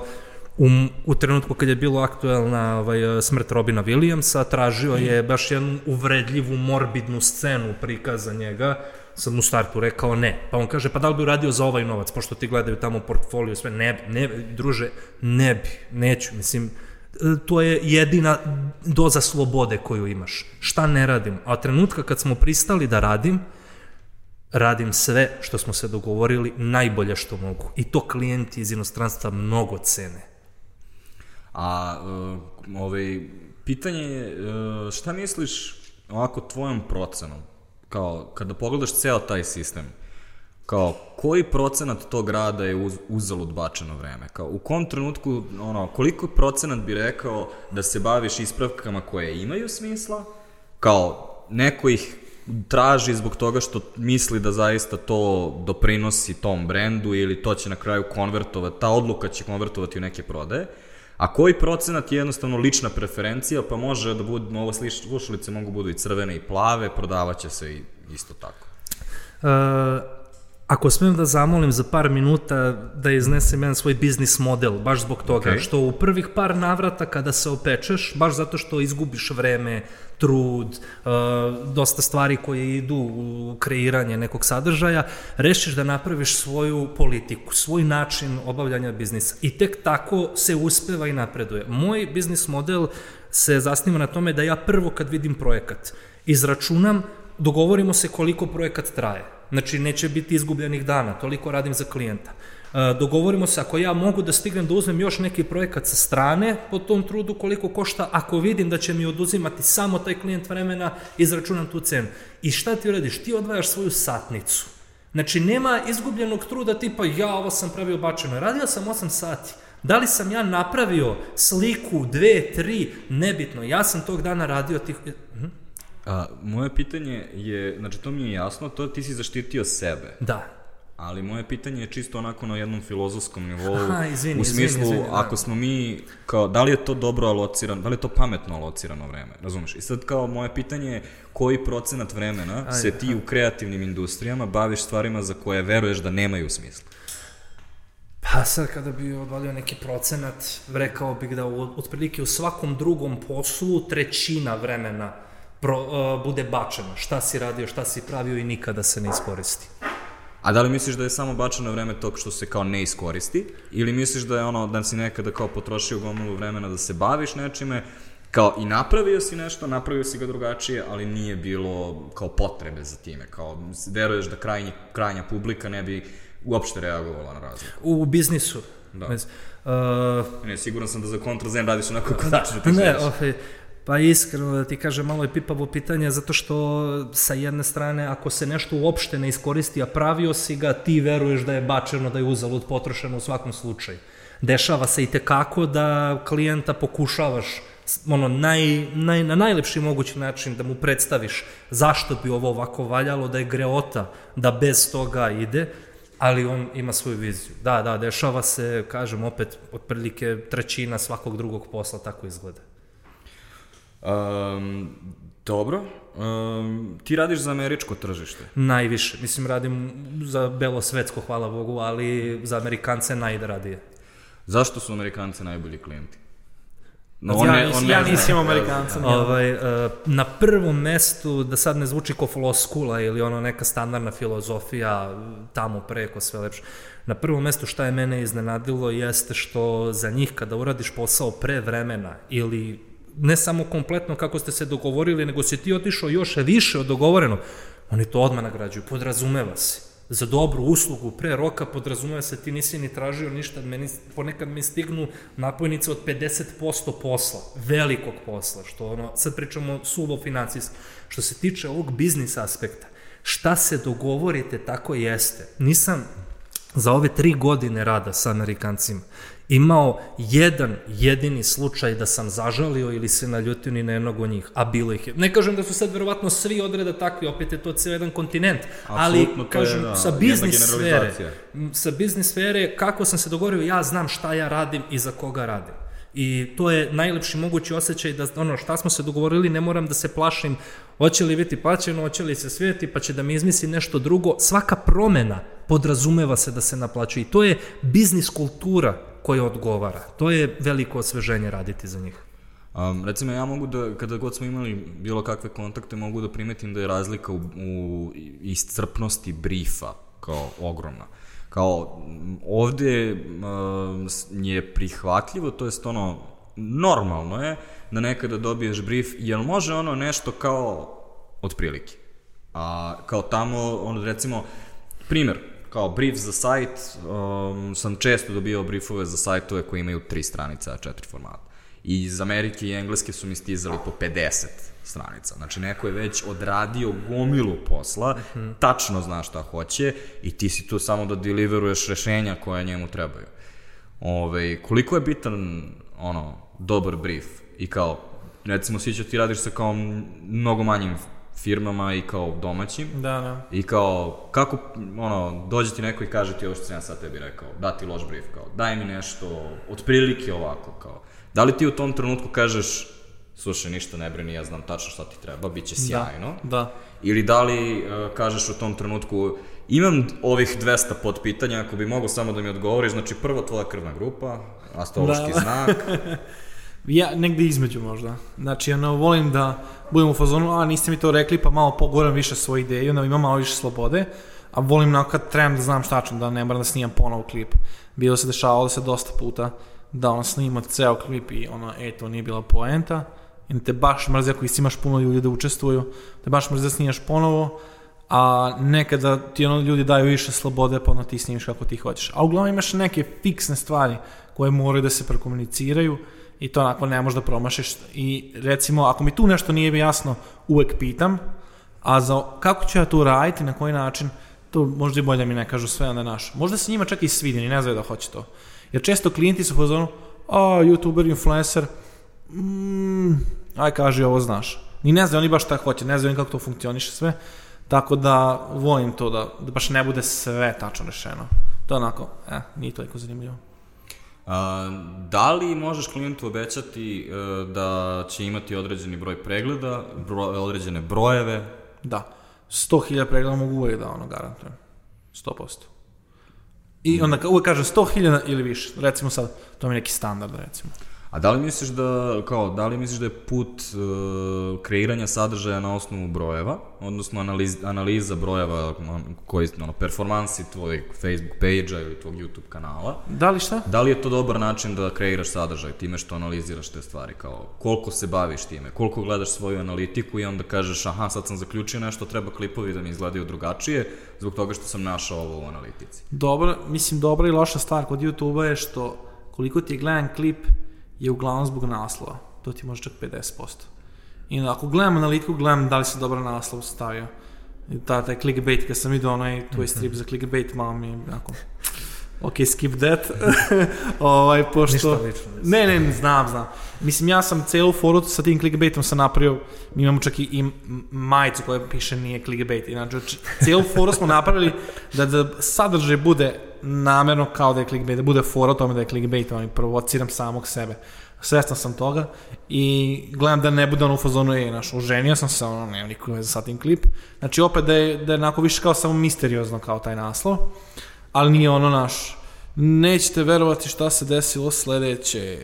u, u trenutku kad je bilo aktuelna ovaj, smrt Robina Williamsa, tražio je baš jednu uvredljivu, morbidnu scenu prikaza njega, sam u startu rekao ne. Pa on kaže, pa da li bi uradio za ovaj novac, pošto ti gledaju tamo portfolio, sve, ne ne druže, ne bi, neću, mislim, to je jedina doza slobode koju imaš. Šta ne radim? A trenutka kad smo pristali da radim, radim sve što smo se dogovorili najbolje što mogu. I to klijenti iz inostranstva mnogo cene. A, uh, ovaj, pitanje je, uh, šta misliš ovako tvojom procenom? Kao, kada pogledaš ceo taj sistem, kao, koji procenat tog rada je uz, uzalud bačeno vreme? Kao, u kom trenutku, ono, koliko procenat bi rekao da se baviš ispravkama koje imaju smisla? Kao, neko ih traži zbog toga što misli da zaista to doprinosi tom brendu ili to će na kraju konvertovati, ta odluka će konvertovati u neke prodaje, a koji procenat je jednostavno lična preferencija, pa može da bude, ovo slušalice mogu budu i crvene i plave, prodavaće se i isto tako. Uh, ako smijem da zamolim za par minuta da iznesem jedan svoj biznis model, baš zbog toga, Okej. što u prvih par navrata kada se opečeš, baš zato što izgubiš vreme, trud, uh, dosta stvari koje idu u kreiranje nekog sadržaja, rešiš da napraviš svoju politiku, svoj način obavljanja biznisa i tek tako se uspeva i napreduje. Moj biznis model se zasniva na tome da ja prvo kad vidim projekat izračunam, dogovorimo se koliko projekat traje. Znači, neće biti izgubljenih dana, toliko radim za klijenta. E, dogovorimo se, ako ja mogu da stignem da uzmem još neki projekat sa strane po tom trudu koliko košta, ako vidim da će mi oduzimati samo taj klijent vremena, izračunam tu cenu. I šta ti uradiš? Ti odvajaš svoju satnicu. Znači, nema izgubljenog truda tipa, ja ovo sam pravio bačeno. Radio sam 8 sati. Da li sam ja napravio sliku, dve, tri, nebitno. Ja sam tog dana radio tih... Mhm. A, moje pitanje je, znači to mi je jasno, to ti si zaštitio sebe. Da. Ali moje pitanje je čisto onako na jednom filozofskom nivou. Aha, izvini, u smislu, izvini, izvini, da. ako smo mi, kao, da li je to dobro alocirano, da li je to pametno alocirano vreme, razumeš? I sad kao moje pitanje je koji procenat vremena Ajde, se ti u kreativnim industrijama baviš stvarima za koje veruješ da nemaju smisla? Pa Pa sad kada bi odvalio neki procenat, rekao bih da u, otprilike u svakom drugom poslu trećina vremena pro, uh, bude bačena. Šta si radio, šta si pravio i nikada se ne iskoristi. A da li misliš da je samo bačeno vreme tog što se kao ne iskoristi? Ili misliš da je ono, da si nekada kao potrošio gomilu vremena da se baviš nečime, kao i napravio si nešto, napravio si ga drugačije, ali nije bilo kao potrebe za time, kao veruješ da krajnji, krajnja publika ne bi uopšte reagovala na razliku. U biznisu. Da. Bez, uh, Ne, siguran sam da za kontrazen radiš onako kako tačno ti ne, želiš. Pa iskreno da ti kažem, malo je pipavo pitanje, zato što sa jedne strane, ako se nešto uopšte ne iskoristi, a pravio si ga, ti veruješ da je bačeno, da je uzalud potrošeno u svakom slučaju. Dešava se i tekako da klijenta pokušavaš ono, naj, naj, na najlepši mogući način da mu predstaviš zašto bi ovo ovako valjalo, da je greota da bez toga ide, ali on ima svoju viziju. Da, da, dešava se, kažem opet, otprilike trećina svakog drugog posla tako izgleda. Um, dobro. Um, ti radiš za američko tržište. Najviše. Mislim, radim za belo svetsko, hvala Bogu, ali za Amerikance najradije. Zašto su Amerikanci najbolji klijenti? No, ja, nis, ja zna. nisam Amerikanca. nijedan. Ovaj, uh, na prvom mestu, da sad ne zvuči ko floskula ili ono neka standardna filozofija tamo preko sve lepše, na prvom mestu šta je mene iznenadilo jeste što za njih kada uradiš posao pre vremena ili ne samo kompletno kako ste se dogovorili, nego si ti otišao još više od dogovorenog, oni to odmah nagrađuju, podrazumeva se. Za dobru uslugu pre roka podrazumeva se ti nisi ni tražio ništa, meni, ponekad mi stignu napojnice od 50% posla, velikog posla, što ono, sad pričamo suvo financijski. Što se tiče ovog biznis aspekta, šta se dogovorite, tako jeste. Nisam za ove tri godine rada sa Amerikancima imao jedan jedini slučaj da sam zažalio ili se naljutio ni na jednog od njih, a bilo ih je. Ne kažem da su sad verovatno svi odreda takvi, opet je to ceo jedan kontinent, ali Apsolutno, to je, kažem da, sa biznis sfere, sa biznis sfere, kako sam se dogovorio, ja znam šta ja radim i za koga radim. I to je najlepši mogući osjećaj da ono šta smo se dogovorili, ne moram da se plašim hoće li biti plaćeno, hoće li se svijeti, pa će da mi izmisli nešto drugo. Svaka promena podrazumeva se da se naplaćuje i to je biznis kultura koja odgovara. To je veliko osveženje raditi za njih. Um, recimo, ja mogu da, kada god smo imali bilo kakve kontakte, mogu da primetim da je razlika u, u iscrpnosti brifa kao ogromna. Kao, ovde um, je prihvatljivo, to jest ono, normalno je da nekada dobiješ brief, jel može ono nešto kao otprilike? A kao tamo, ono, recimo, primer, kao brief za sajt, um, sam često dobio briefove za sajtove koji imaju tri stranice, a četiri formata. I iz Amerike i Engleske su mi stizali po 50 stranica. Znači, neko je već odradio gomilu posla, tačno zna šta hoće i ti si tu samo da deliveruješ rešenja koja njemu trebaju. Ove, koliko je bitan, ono, dobar brief i kao, recimo, sviđa ti radiš sa kao mnogo manjim firmama i kao domaćim, Da, da. I kao, kako, ono, dođe ti neko i kaže ti ovo što sam ja sad tebi rekao, da ti loš brief, kao, daj mi nešto, otprilike ovako, kao. Da li ti u tom trenutku kažeš, slušaj, ništa ne brini, ja znam tačno šta ti treba, bit će sjajno. Da. Ili da li uh, kažeš u tom trenutku, imam ovih 200 potpitanja, ako bi mogao samo da mi odgovoriš, znači prvo tvoja krvna grupa, astrološki Da. znak, Ja, negde između možda. Znači, ono, volim da budem u fazonu, a niste mi to rekli, pa malo pogoram više svoje ideje, onda imam malo više slobode, a volim na kad trebam da znam šta ću, da ne moram da snimam ponovo klip. Bilo se dešavalo se dosta puta da ono snima ceo klip i ono, e, to nije bila poenta, i te baš mrzi ako imaš puno ljudi da učestvuju, te baš mrzi da snimaš ponovo, a nekada ti ono ljudi daju više slobode, pa ono ti snimiš kako ti hoćeš. A uglavnom imaš neke fiksne stvari koje moraju da se prekomuniciraju i to onako ne možeš da promašiš. I recimo, ako mi tu nešto nije jasno, uvek pitam, a za kako ću ja to raditi, na koji način, to možda i bolje mi ne kažu sve, onda naš. Možda se njima čak i svidi, ne znaju da hoće to. Jer često klijenti su fazonu, a, youtuber, influencer, mm, aj kaži ovo znaš. Ni ne znaju oni baš šta hoće, ne znaju kako to funkcioniše sve. Tako da volim to da, da baš ne bude sve tačno rešeno. To je onako, eh, nije toliko zanimljivo. Da li možeš klijentu obećati e, da će imati određeni broj pregleda, bro, određene brojeve, Da. 100.000 pregleda mogu uvijek da ono garantujem. 100%. I onda ka- uvek kaže 100.000 ili više. Recimo sad, to mi je neki standard, recimo. A da li misliš da, kao, da li misliš da je put uh, kreiranja sadržaja na osnovu brojeva, odnosno analiz, analiza brojeva koji, ono, performansi tvojeg Facebook page-a ili tvog YouTube kanala, Da li šta? Da li je to dobar način da kreiraš sadržaj time što analiziraš te stvari, kao koliko se baviš time, koliko gledaš svoju analitiku i onda kažeš aha sad sam zaključio nešto, treba klipovi da mi izgledaju drugačije zbog toga što sam našao ovo u analitici. Dobro, mislim, dobra i loša stvar kod YouTube-a je što koliko ti je gledan klip je uglavnom zbog naslova. To ti može čak 50%. I onda, ako gledam analitiku, gledam da li se dobro naslov stavio. I ta, taj clickbait, kad sam vidio onaj tvoj strip za clickbait, malo mi je onako... Ok, skip that. ovaj, pošto... Ništa lično, mislim. Ne, ne, znam, znam. Mislim, ja sam celu foru sa tim clickbaitom sam napravio, mi imamo čak i, i majicu koja piše nije clickbait. Inače, celu foru smo napravili da, da sadržaj bude namerno kao da je clickbait, da bude fora o tome da je clickbait, ali provociram samog sebe. Svestan sam toga i gledam da ne bude ono u fazonu, je, znaš, oženio sam se, ono, nema nikakve veze sa tim klip. Znači, opet da je, da je onako više kao samo misteriozno kao taj naslov, ali nije ono naš, nećete verovati šta se desilo sledeće,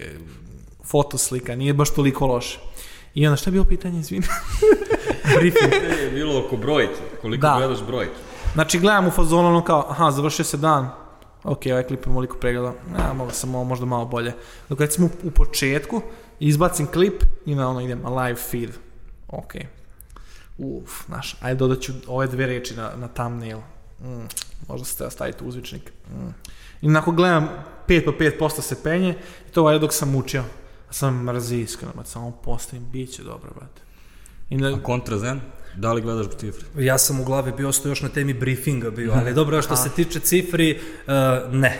fotoslika, nije baš toliko loše. I onda šta je bilo pitanje, izvini? Briefing. je bilo oko brojke, koliko Da. gledaš brojke. Znači gledam u fazonu ono kao, aha, završio se dan, ok, ovaj klip je moliko pregleda, ja, mogla sam ovo možda malo bolje. Dok recimo u, početku izbacim klip i na ono idem, live feed, ok. Uf, znaš, ajde dodat ću ove dve reči na, na thumbnail. Mm, možda se treba staviti uzvičnik. Mm. I onako gledam 5 po 5% se penje i to valjda dok sam učio. Sam mrzi iskreno, samo postavim, bit će dobro, brate. I na, A kontrazen? Da li gledaš cifre? Ja sam u glavi bio ostao još na temi briefinga bio, ali dobro, što se tiče cifri, uh, ne.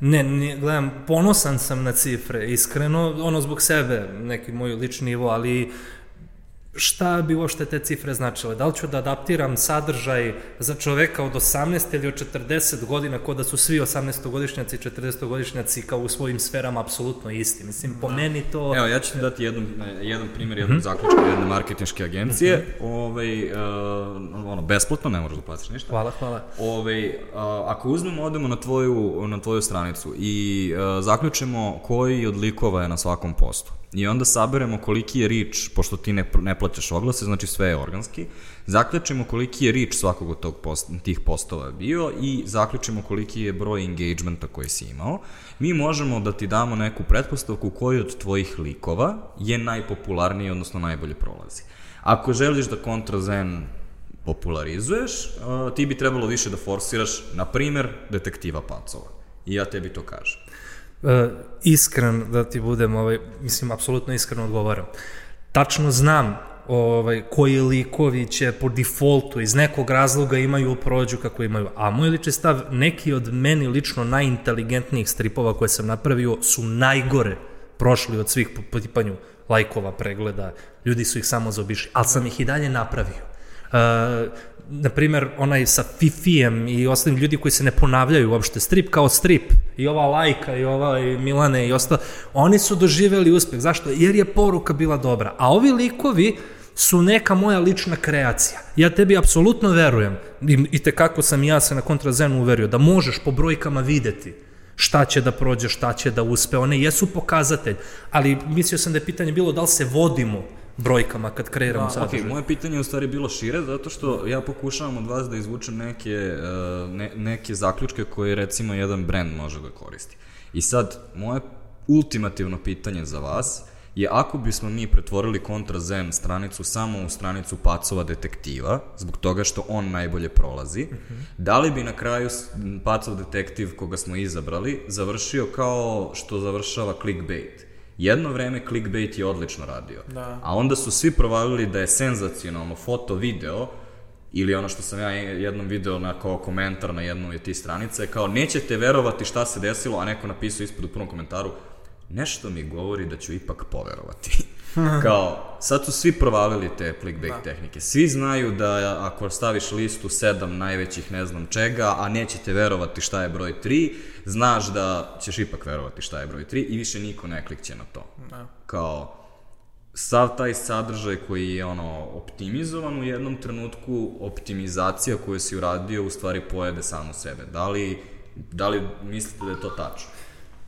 Ne, ne, gledam, ponosan sam na cifre, iskreno, ono zbog sebe, neki moj lični nivo, ali šta bi uopšte te cifre značile? Da li ću da adaptiram sadržaj za čoveka od 18 ili od 40 godina, ko da su svi 18-godišnjaci i 40-godišnjaci kao u svojim sferama apsolutno isti? Mislim, po meni to... Evo, ja ću ti dati jedan, jedan primjer jednog zaključka jedne marketinške agencije. ovaj, uh, ono, besplatno, ne moraš da platiš ništa. Hvala, hvala. Ove, a, ako uzmemo, odemo na tvoju, na tvoju stranicu i a, zaključimo koji od likova je na svakom postu. I onda saberemo koliki je reach, pošto ti ne, ne plaćaš oglase, znači sve je organski, zaključimo koliki je reach svakog od tog post, tih postova bio i zaključimo koliki je broj engagementa koji si imao. Mi možemo da ti damo neku pretpostavku koji od tvojih likova je najpopularniji, odnosno najbolje prolazi. Ako želiš da kontrazen popularizuješ, ti bi trebalo više da forsiraš, na primer, detektiva pacova. I ja tebi to kažem. E, iskren da ti budem, ovaj, mislim, apsolutno iskreno odgovaram. Tačno znam ovaj, koji likovi će po defaultu iz nekog razloga imaju prođu kako imaju. A moj lični stav, neki od meni lično najinteligentnijih stripova koje sam napravio su najgore prošli od svih po, tipanju lajkova, pregleda, ljudi su ih samo zaobišli, ali sam ih i dalje napravio. Uh, na primer, onaj sa Fifijem i ostalim ljudi koji se ne ponavljaju uopšte, strip kao strip, i ova Lajka, i ova i Milane i ostalo, oni su doživeli uspeh. Zašto? Jer je poruka bila dobra. A ovi likovi su neka moja lična kreacija. Ja tebi apsolutno verujem, i, i tekako sam i ja se na kontrazenu uverio, da možeš po brojkama videti šta će da prođe, šta će da uspe. One jesu pokazatelj, ali mislio sam da je pitanje bilo da li se vodimo brojkama kad kreiramo Da, sadržaj. ok, moje pitanje je u stvari bilo šire, zato što ja pokušavam od vas da izvučem neke, uh, ne, neke zaključke koje recimo jedan brand može da koristi. I sad, moje ultimativno pitanje za vas je ako bismo mi pretvorili Contra Zen stranicu samo u stranicu pacova detektiva, zbog toga što on najbolje prolazi, da li bi na kraju pacov detektiv koga smo izabrali završio kao što završava clickbait? Jedno vreme clickbait je odlično radio, Da. a onda su svi provalili da je senzacionalno foto, video, ili ono što sam ja jednom video na kao komentar na jednu od tih stranica je kao nećete verovati šta se desilo, a neko napisao ispod u prvom komentaru nešto mi govori da ću ipak poverovati. kao, sad su svi provalili te clickbait da. tehnike. Svi znaju da ako staviš listu sedam najvećih ne znam čega, a nećete verovati šta je broj 3, znaš da ćeš ipak verovati šta je broj 3 i više niko ne klikće na to. Da. Kao, sav taj sadržaj koji je ono optimizovan u jednom trenutku, optimizacija koju si uradio u stvari pojede samo sebe. Da li Da li mislite da je to tačno?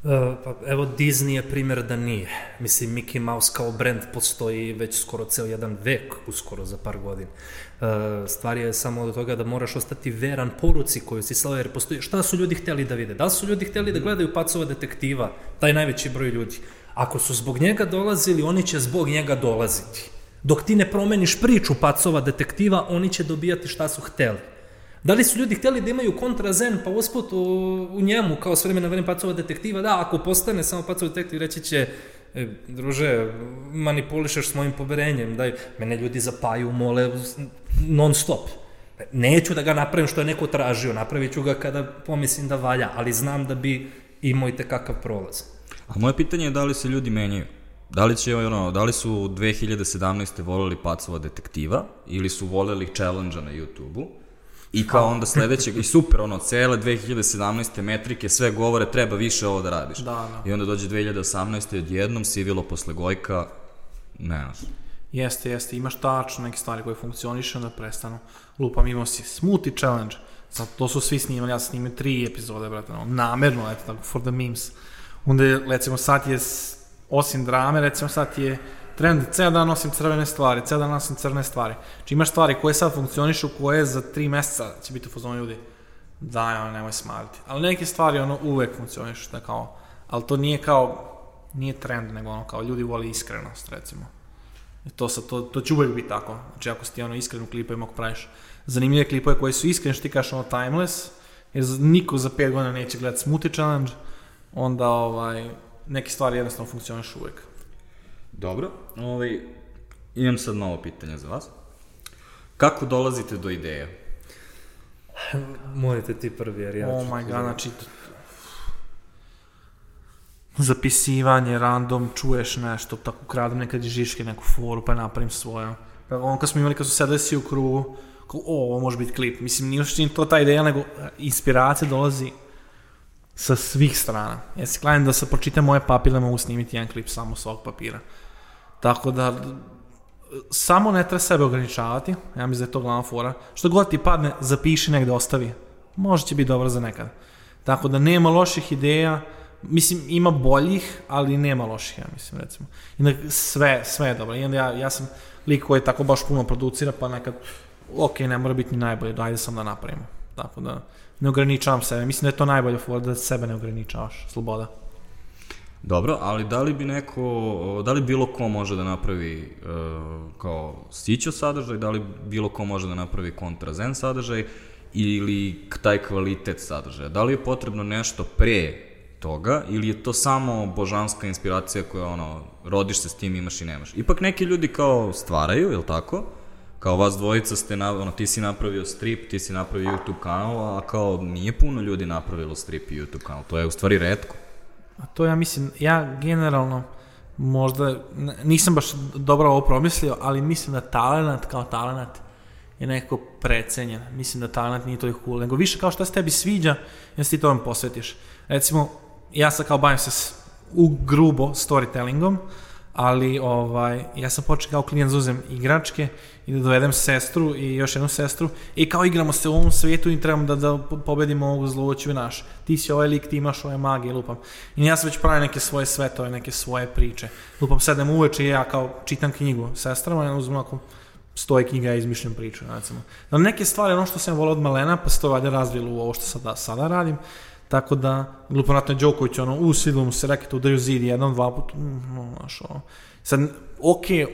Uh, pa evo Disney je primjer da nije. Mislim, Mickey Mouse kao brand postoji već skoro ceo jedan vek, uskoro za par godina. Uh, stvar je samo od toga da moraš ostati veran poruci koju si slao, jer postoji, šta su ljudi hteli da vide? Da su ljudi hteli da gledaju pacova detektiva, taj najveći broj ljudi? Ako su zbog njega dolazili, oni će zbog njega dolaziti. Dok ti ne promeniš priču pacova detektiva, oni će dobijati šta su hteli. Da li su ljudi hteli da imaju kontrazen, pa usput u, u njemu, kao s vremena vremena pacova detektiva, da, ako postane samo pacova detektiv, reći će, e, druže, manipulišeš s mojim poverenjem, daj, mene ljudi zapaju, mole, non stop. Neću da ga napravim što je neko tražio, napravit ću ga kada pomislim da valja, ali znam da bi imao i tekakav prolaz. A moje pitanje je da li se ljudi menjaju? Da li, će, ono, da li su 2017. voleli pacova detektiva ili su voleli challenge na YouTube-u? I kao onda sledećeg, i super, ono, cele 2017. metrike, sve govore, treba više ovo da radiš. Da, da. I onda dođe 2018. odjednom, sivilo posle Gojka, ne znaš. Jeste, jeste, imaš tačno neke stvari koje funkcioniše, onda prestanu. Lupam, imao si Smoothie Challenge, sad to su svi snimali, ja sam snimio tri epizode, brate, no, namerno, eto, tako, for the memes. Onda je, recimo, sad je, osim drame, recimo, sad je trend, ceo dan nosim crvene stvari, ceo dan nosim crne stvari. Znači imaš stvari koje sad funkcionišu, koje za tri meseca će biti u fazonu ljudi, daj, ono, nemoj smariti. Ali neke stvari, ono, uvek funkcionišu, da kao, ali to nije kao, nije trend, nego ono, kao ljudi vole iskrenost, recimo. I to, sa, to, to će uvek biti tako. Znači, ako si ti ono iskren u klipovima, ako praviš zanimljive klipove koji su iskreni, što ti kažeš ono timeless, jer niko za 5 godina neće gledati Smoothie Challenge, onda ovaj, neke stvari jednostavno funkcionišu uvek. Dobro, ovaj, imam sad novo pitanje za vas. Kako dolazite do ideje? Morate ti prvi, jer ja oh my god, znači... Zapisivanje, random, čuješ nešto, tako kradem nekad žiške neku foru, pa napravim svoje. Pa on kad smo imali, kad su sedeli svi u krugu, kao, o, ovo može biti klip. Mislim, nije uopšte to ta ideja, nego e, inspiracija dolazi sa svih strana. Ja se klanim da se pročitam moje papire, mogu snimiti jedan klip samo sa ovog papira. Tako da, samo ne treba sebe ograničavati, ja mislim da je to glavna fora. Što god ti padne, zapiši negde ostavi. Možda će biti dobro za nekad. Tako da nema loših ideja, mislim ima boljih, ali nema loših, ja mislim recimo. I sve, sve je dobro. I onda ja, ja sam lik koji tako baš puno producira, pa nekad, ok, ne mora biti ni najbolje, ajde sam da napravimo. Tako da, ne ograničavam sebe. Mislim da je to najbolja fora, da sebe ne ograničavaš. Sloboda. Dobro, ali da li bi neko, da li bilo ko može da napravi uh, kao sićo sadržaj, da li bilo ko može da napravi kontrazen sadržaj ili taj kvalitet sadržaja? Da li je potrebno nešto pre toga ili je to samo božanska inspiracija koja ono, rodiš se s tim, imaš i nemaš? Ipak neki ljudi kao stvaraju, je li tako? Kao vas dvojica ste, na, ono, ti si napravio strip, ti si napravio YouTube kanal, a kao nije puno ljudi napravilo strip i YouTube kanal, to je u stvari redko. A to ja mislim, ja generalno možda, nisam baš dobro ovo promislio, ali mislim da talent kao talent je nekako precenjen. Mislim da talent nije toliko cool, nego više kao šta se tebi sviđa, ja se ti tome posvetiš. Recimo, ja sam kao bavim se s, u grubo storytellingom, ali ovaj, ja sam počeo kao klijent da uzem igračke i da dovedem sestru i još jednu sestru i kao igramo se u ovom svijetu i trebamo da, da pobedimo ovog zlovoću naš. Ti si ovaj lik, ti imaš ove magije, lupam. I ja sam već pravio neke svoje svetove, neke svoje priče. Lupam, sedem uveče i ja kao čitam knjigu sestrama, ja uzmem ako stoje knjiga, ja izmišljam priču, recimo. Da neke stvari, ono što sam volao od malena, pa se to valjda razvilo u ovo što sada, sada radim, Tako da, glupo natno Đoković, ono, u sidlu mu se raketa udaraju zid jednom, dva puta, mm, no, znaš, ono. Sad, okej,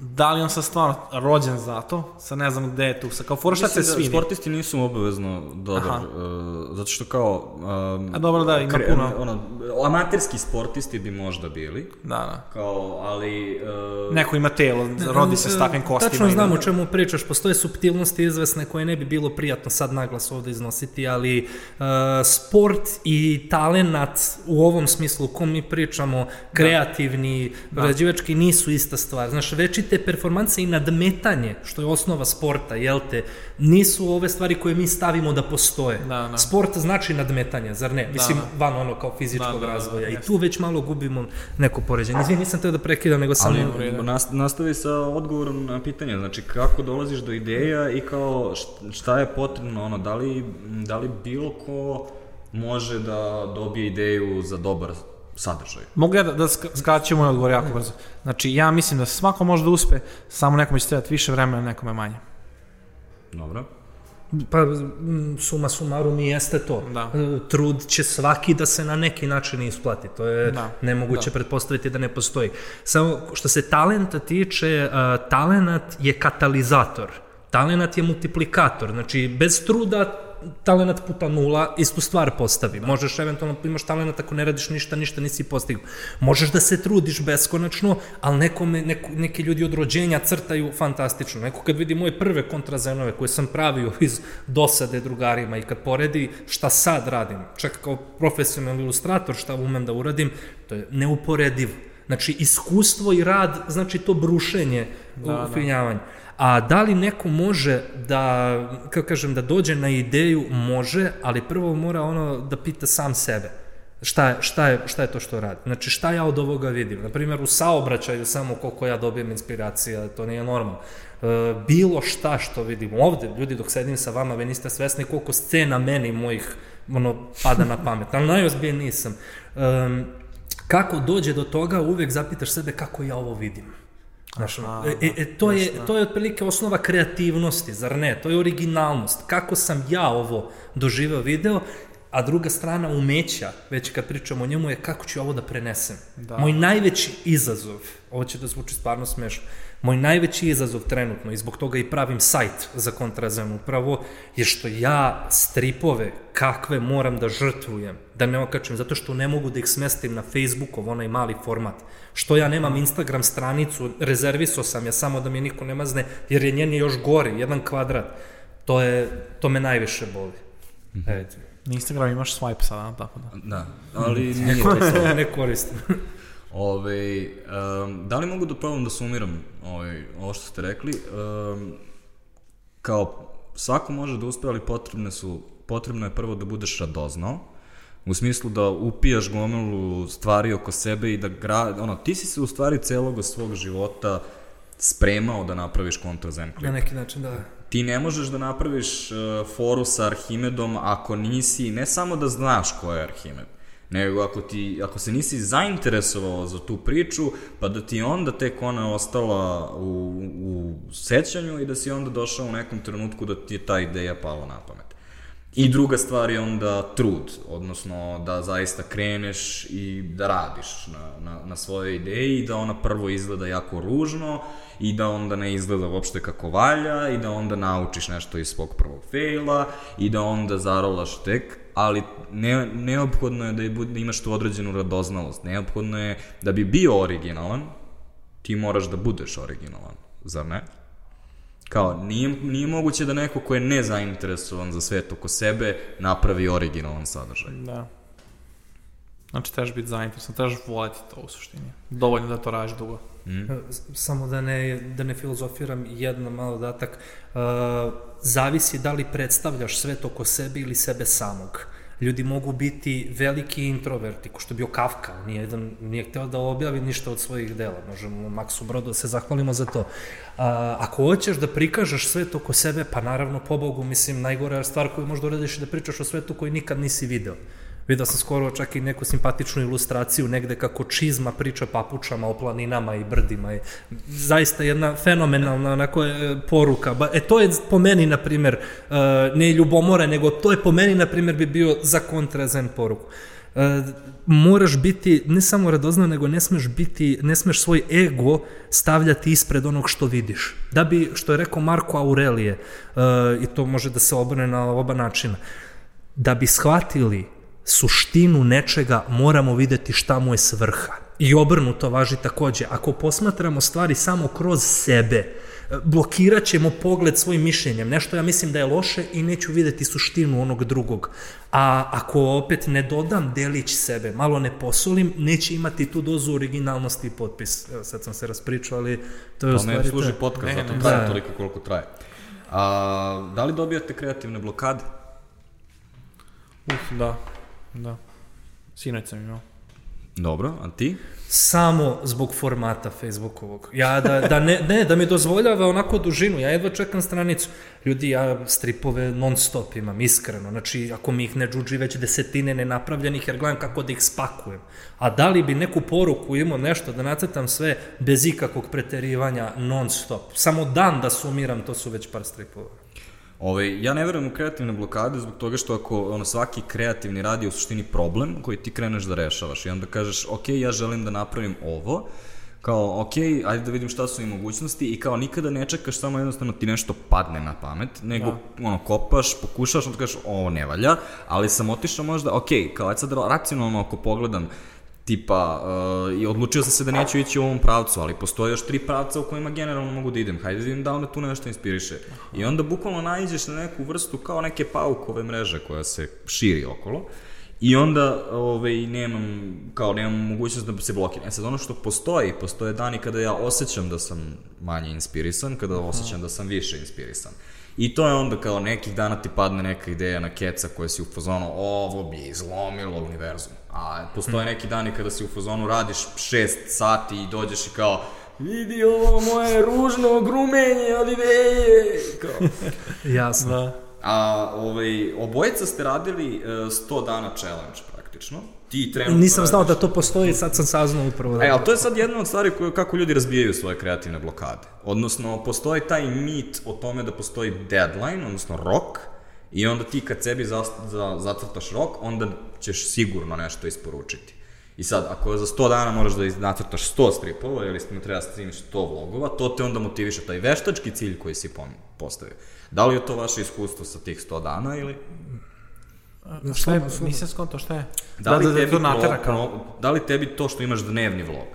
da li on sad stvarno rođen za to, sad ne znam gde je tu, sad kao fora šta se da svidi. Sportisti nisu obavezno dobar, Aha. uh, zato što kao... Um, A dobro, da, ima puno. Ono, amaterski sportisti bi možda bili, Da, da. kao, ali... Uh, Neko ima telo, rodi se s takvim kostima. Tačno znam da- o čemu pričaš, postoje subtilnosti izvesne koje ne bi bilo prijatno sad naglas ovde iznositi, ali uh, sport i talenat u ovom smislu u kom mi pričamo, kreativni, prerađivački, nisu ista stvar. Znaš, večite performanse i nadmetanje, što je osnova sporta, jel te, nisu ove stvari koje mi stavimo da postoje. Da, da. Sport znači nadmetanje, zar ne? Mislim, da. van ono kao fizičkog Da, da, da, razvoja. I jeste. tu već malo gubimo neko poređenje. Izvini, nisam teo da prekidam, nego samo... Ali nas, nastavi sa odgovorom na pitanje, znači kako dolaziš do ideja i kao št- šta je potrebno, ono, da li, da li bilo ko može da dobije ideju za dobar sadržaj? Mogu ja da, da sk- skraćem moj odgovor jako brzo. Znači, ja mislim da svako može da uspe, samo nekome će trebati više vremena, nekome manje. Dobro. Pa, suma sumarum i jeste to. Da. E, Trud će svaki da se na neki način isplati. To je Da, nemoguće da. pretpostaviti da ne postoji. Samo što se talenta tiče, uh, talenat je katalizator. Talenat je multiplikator. Znači, bez truda talenat puta nula, istu stvar postavi. Možeš eventualno, imaš talenat ako ne radiš ništa, ništa nisi postigao. Možeš da se trudiš beskonačno, ali nekome, neko, neki ljudi od rođenja crtaju fantastično. Neko kad vidi moje prve kontrazenove koje sam pravio iz dosade drugarima i kad poredi šta sad radim, čak kao profesionalni ilustrator šta umem da uradim, to je neuporedivo. Znači, iskustvo i rad, znači to brušenje, Da, da. ufinjavanje. A da li neko može da, kako kažem, da dođe na ideju, može, ali prvo mora ono da pita sam sebe. Šta je, šta, je, šta je to što radi? Znači, šta ja od ovoga vidim? Na primjer, u saobraćaju samo koliko ja dobijem inspiracija, to nije normalno. E, bilo šta što vidim ovde, ljudi, dok sedim sa vama, vi niste svesni koliko scena meni mojih ono, pada na pamet, ali najozbiljnije nisam. E, kako dođe do toga, uvek zapitaš sebe kako ja ovo vidim. Znaš, Aha, e, e, to, je, to je otprilike osnova kreativnosti, zar ne? To je originalnost. Kako sam ja ovo doživeo video, a druga strana umeća, već kad pričamo o njemu, je kako ću ovo da prenesem. Da. Moj najveći izazov, ovo će da zvuči stvarno smešno, moj najveći izazov trenutno, i zbog toga i pravim sajt za kontrazen upravo, je što ja stripove kakve moram da žrtvujem, da ne okačem, zato što ne mogu da ih smestim na Facebookov, onaj mali format. Što ja nemam Instagram stranicu, rezervisao sam je samo da mi niko ne mazne, jer je njen je još gori, jedan kvadrat. To, je, to me najviše boli. Eto. Na Instagram imaš swipe sada, tako da. Da, ali nije to ne koristim. Ove, um, da li mogu da probam da sumiram ovaj, ovo što ste rekli? Um, kao, svako može da uspe, ali potrebne su, potrebno je prvo da budeš radoznao, u smislu da upijaš gomilu stvari oko sebe i da gra, ono, ti si se u stvari celog svog života spremao da napraviš kontrazen klip. Na neki način, da. Ti ne možeš da napraviš uh, foru sa Arhimedom ako nisi, ne samo da znaš ko je Arhimed, nego ako, ti, ako se nisi zainteresovao za tu priču, pa da ti onda tek ona ostala u, u sećanju i da si onda došao u nekom trenutku da ti je ta ideja pala na pamet. I druga stvar je onda trud, odnosno da zaista kreneš i da radiš na, na, na svoje ideje i da ona prvo izgleda jako ružno i da onda ne izgleda uopšte kako valja i da onda naučiš nešto iz svog prvog fejla i da onda zarolaš tek, ali ne, neophodno je da, je, da imaš tu određenu radoznalost, neophodno je da bi bio originalan, ti moraš da budeš originalan, zar ne? Kao, nije, nije moguće da neko ko je nezainteresovan za svet oko sebe napravi originalan sadržaj. Da. Znači, trebaš biti zainteresovan, trebaš voleti to u suštini. Dovoljno da to radiš dugo. Mm? Samo da ne, da ne filozofiram jedan malo datak. Uh, zavisi da li predstavljaš svet oko sebe ili sebe samog. Ljudi mogu biti veliki introverti, ko što je bio Kafka, on nije, jedan, nije hteo da objavi ništa od svojih dela. Možemo Maksu Brodu da se zahvalimo za to. A, ako hoćeš da prikažeš svet oko sebe, pa naravno, pobogu, mislim, najgora stvar koju možda uradiš je da pričaš o svetu koji nikad nisi video. Video sam skoro čak i neku simpatičnu ilustraciju negde kako čizma priča papučama o planinama i brdima. I zaista jedna fenomenalna onako, e, poruka. Ba, e to je po meni, na primjer, e, ne ljubomora, nego to je po meni, na primjer, bi bio za kontrazen poruku. E, moraš biti ne samo radozna, nego ne smeš biti, ne smeš svoj ego stavljati ispred onog što vidiš. Da bi, što je rekao Marko Aurelije, i to može da se obrne na oba načina, da bi shvatili suštinu nečega moramo videti šta mu je svrha. I obrnuto važi takođe. Ako posmatramo stvari samo kroz sebe, blokirat ćemo pogled svojim mišljenjem. Nešto ja mislim da je loše i neću videti suštinu onog drugog. A ako opet ne dodam delić sebe, malo ne posolim, neće imati tu dozu originalnosti i potpis. Evo sad sam se raspričao, ali to je u To ne služi to. podcast, Ne, zato ne, traje da. toliko koliko traje. A, da li dobijate kreativne blokade? Uf, da. Da. Sinoć sam imao. Dobro, a ti? Samo zbog formata Facebookovog. Ja da, da ne, ne, da mi dozvoljava onako dužinu. Ja jedva čekam stranicu. Ljudi, ja stripove non stop imam, iskreno. Znači, ako mi ih ne džuđi već desetine nenapravljenih, jer gledam kako da ih spakujem. A da li bi neku poruku imao nešto da nacrtam sve bez ikakvog preterivanja non stop. Samo dan da sumiram, to su već par stripova. Ove, Ovaj, ja ne verujem u kreativne blokade zbog toga što ako ono, svaki kreativni rad je u suštini problem koji ti kreneš da rešavaš i onda kažeš ok, ja želim da napravim ovo, kao ok, ajde da vidim šta su i mogućnosti i kao nikada ne čekaš samo jednostavno ti nešto padne na pamet, nego da. ono, kopaš, pokušaš, onda kažeš ovo ne valja, ali sam otišao možda, ok, kao ajde sad racionalno ako pogledam, tipa, uh, i odlučio sam se da neću ići u ovom pravcu, ali postoje još tri pravca u kojima generalno mogu da idem, hajde da vidim da onda tu nešto inspiriše. I onda bukvalno naiđeš na neku vrstu kao neke paukove mreže koja se širi okolo, I onda ovaj, nemam, kao nemam mogućnost da se blokiram. E sad ono što postoji, postoje dani kada ja osjećam da sam manje inspirisan, kada osjećam da sam više inspirisan. I to je onda kao nekih dana ti padne neka ideja na keca koja si u fazonu, ovo bi izlomilo univerzum. A postoje neki dani kada si u fazonu radiš šest sati i dođeš i kao, vidi ovo moje ružno grumenje od ideje. Kao. Jasno. Da. A ovaj, obojica ste radili uh, 100 dana challenge praktično. Ti trenutno Nisam znao radiš- da to postoji, sad sam saznao upravo. Da. E, ali to je sad jedna od stvari koje, kako ljudi razbijaju svoje kreativne blokade. Odnosno, postoji taj mit o tome da postoji deadline, odnosno rok, i onda ti kad sebi za, za, zacrtaš rok, onda ćeš sigurno nešto isporučiti. I sad, ako za 100 dana moraš da nacrtaš 100 stripova ili ti treba da snimiš 100 vlogova, to te onda motiviše taj veštački cilj koji si postavio. Da li je to vaše iskustvo sa tih 100 dana ili... Šta je, nisam skonto, šta je? Da li, da, da, tebi to kao. da li tebi to što imaš dnevni vlog